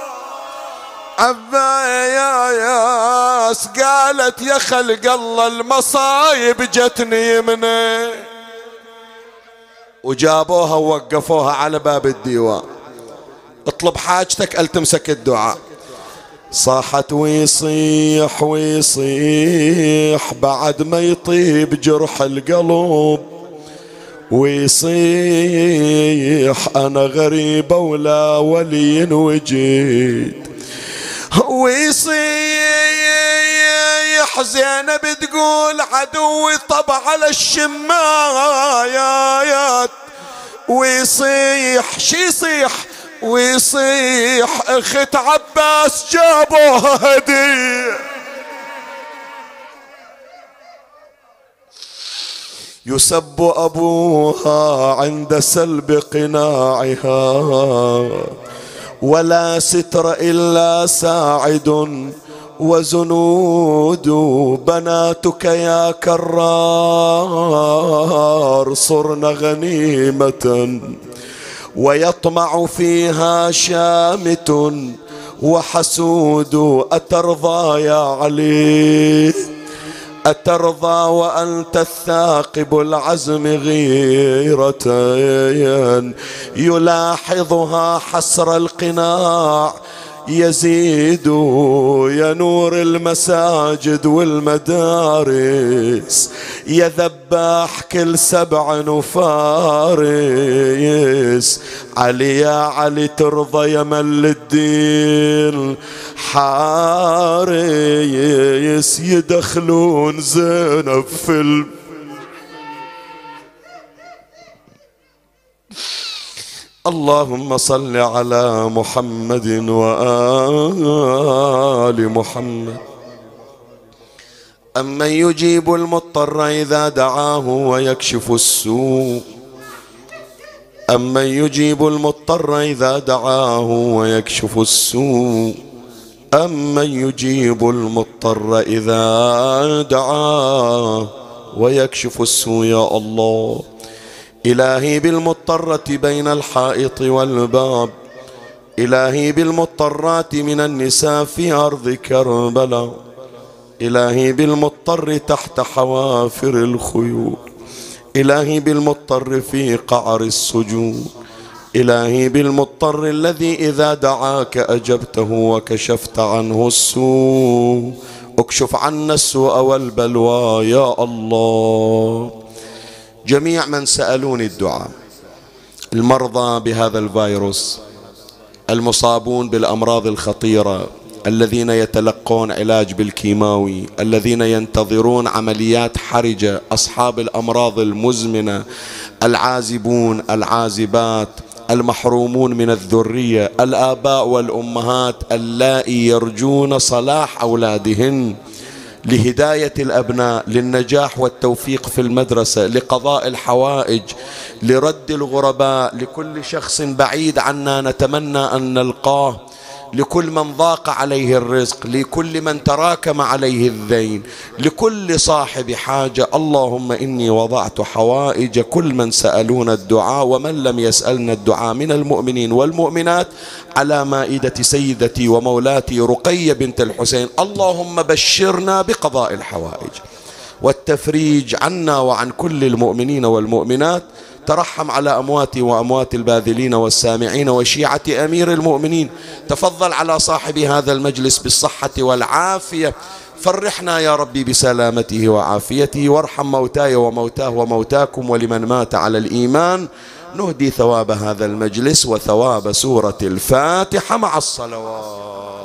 عبا يا ياس قالت يا خلق الله المصايب جتني منه وجابوها ووقفوها على باب الديوان. اطلب حاجتك التمسك الدعاء. صاحت ويصيح ويصيح بعد ما يطيب جرح القلب ويصيح أنا غريبة ولا ولي وجيت. ويصيح زينب تقول عدوي طب على الشمايات. ويصيح شي يصيح؟ ويصيح أخت عباس جابوها هديه يسب أبوها عند سلب قناعها. ولا ستر إلا ساعد وزنود بناتك يا كرار صرن غنيمة. ويطمع فيها شامت وحسود أترضى يا علي. أترضى وأنت الثاقب العزم غيرة. يلاحظها حسر القناع يزيد يا نور المساجد والمدارس يا ذباح كل سبع نفارس. علي يا علي ترضى يا مل الدين حارس يدخلون زينب في اللهم صل على محمد وآل محمد. أمن يجيب المضطر إذا دعاه ويكشف السوء. أمن يجيب المضطر إذا دعاه ويكشف السوء. أمن يجيب المضطر إذا دعاه ويكشف السوء يا الله. إلهي بالمضطرة بين الحائط والباب. إلهي بالمضطرات من النساء في أرض كربلاء. إلهي بالمضطر تحت حوافر الخيول. إلهي بالمضطر في قعر السجود إلهي بالمضطر الذي إذا دعاك أجبته وكشفت عنه السوء. اكشف عنا السوء والبلوى يا الله. جميع من سألوني الدعاء. المرضى بهذا الفيروس المصابون بالأمراض الخطيرة الذين يتلقون علاج بالكيماوي الذين ينتظرون عمليات حرجة أصحاب الأمراض المزمنة العازبون العازبات المحرومون من الذرية الآباء والأمهات اللائي يرجون صلاح أولادهن. لهداية الأبناء للنجاح والتوفيق في المدرسة لقضاء الحوائج لرد الغرباء لكل شخص بعيد عنا نتمنى أن نلقاه. لكل من ضاق عليه الرزق لكل من تراكم عليه الذين لكل صاحب حاجة. اللهم إني وضعت حوائج كل من سألون الدعاء ومن لم يسألنا الدعاء من المؤمنين والمؤمنات على مائدة سيدتي ومولاتي رقية بنت الحسين. اللهم بشرنا بقضاء الحوائج. والتفريج عنا وعن كل المؤمنين والمؤمنات. ترحم على أمواتي وأموات الباذلين والسامعين وشيعة أمير المؤمنين. تفضل على صاحب هذا المجلس بالصحة والعافية. فرحنا يا ربي بسلامته وعافيته. وارحم موتاي وموتاه وموتاكم ولمن مات على الإيمان. نهدي ثواب هذا المجلس وثواب سورة الفاتحة مع الصلوات.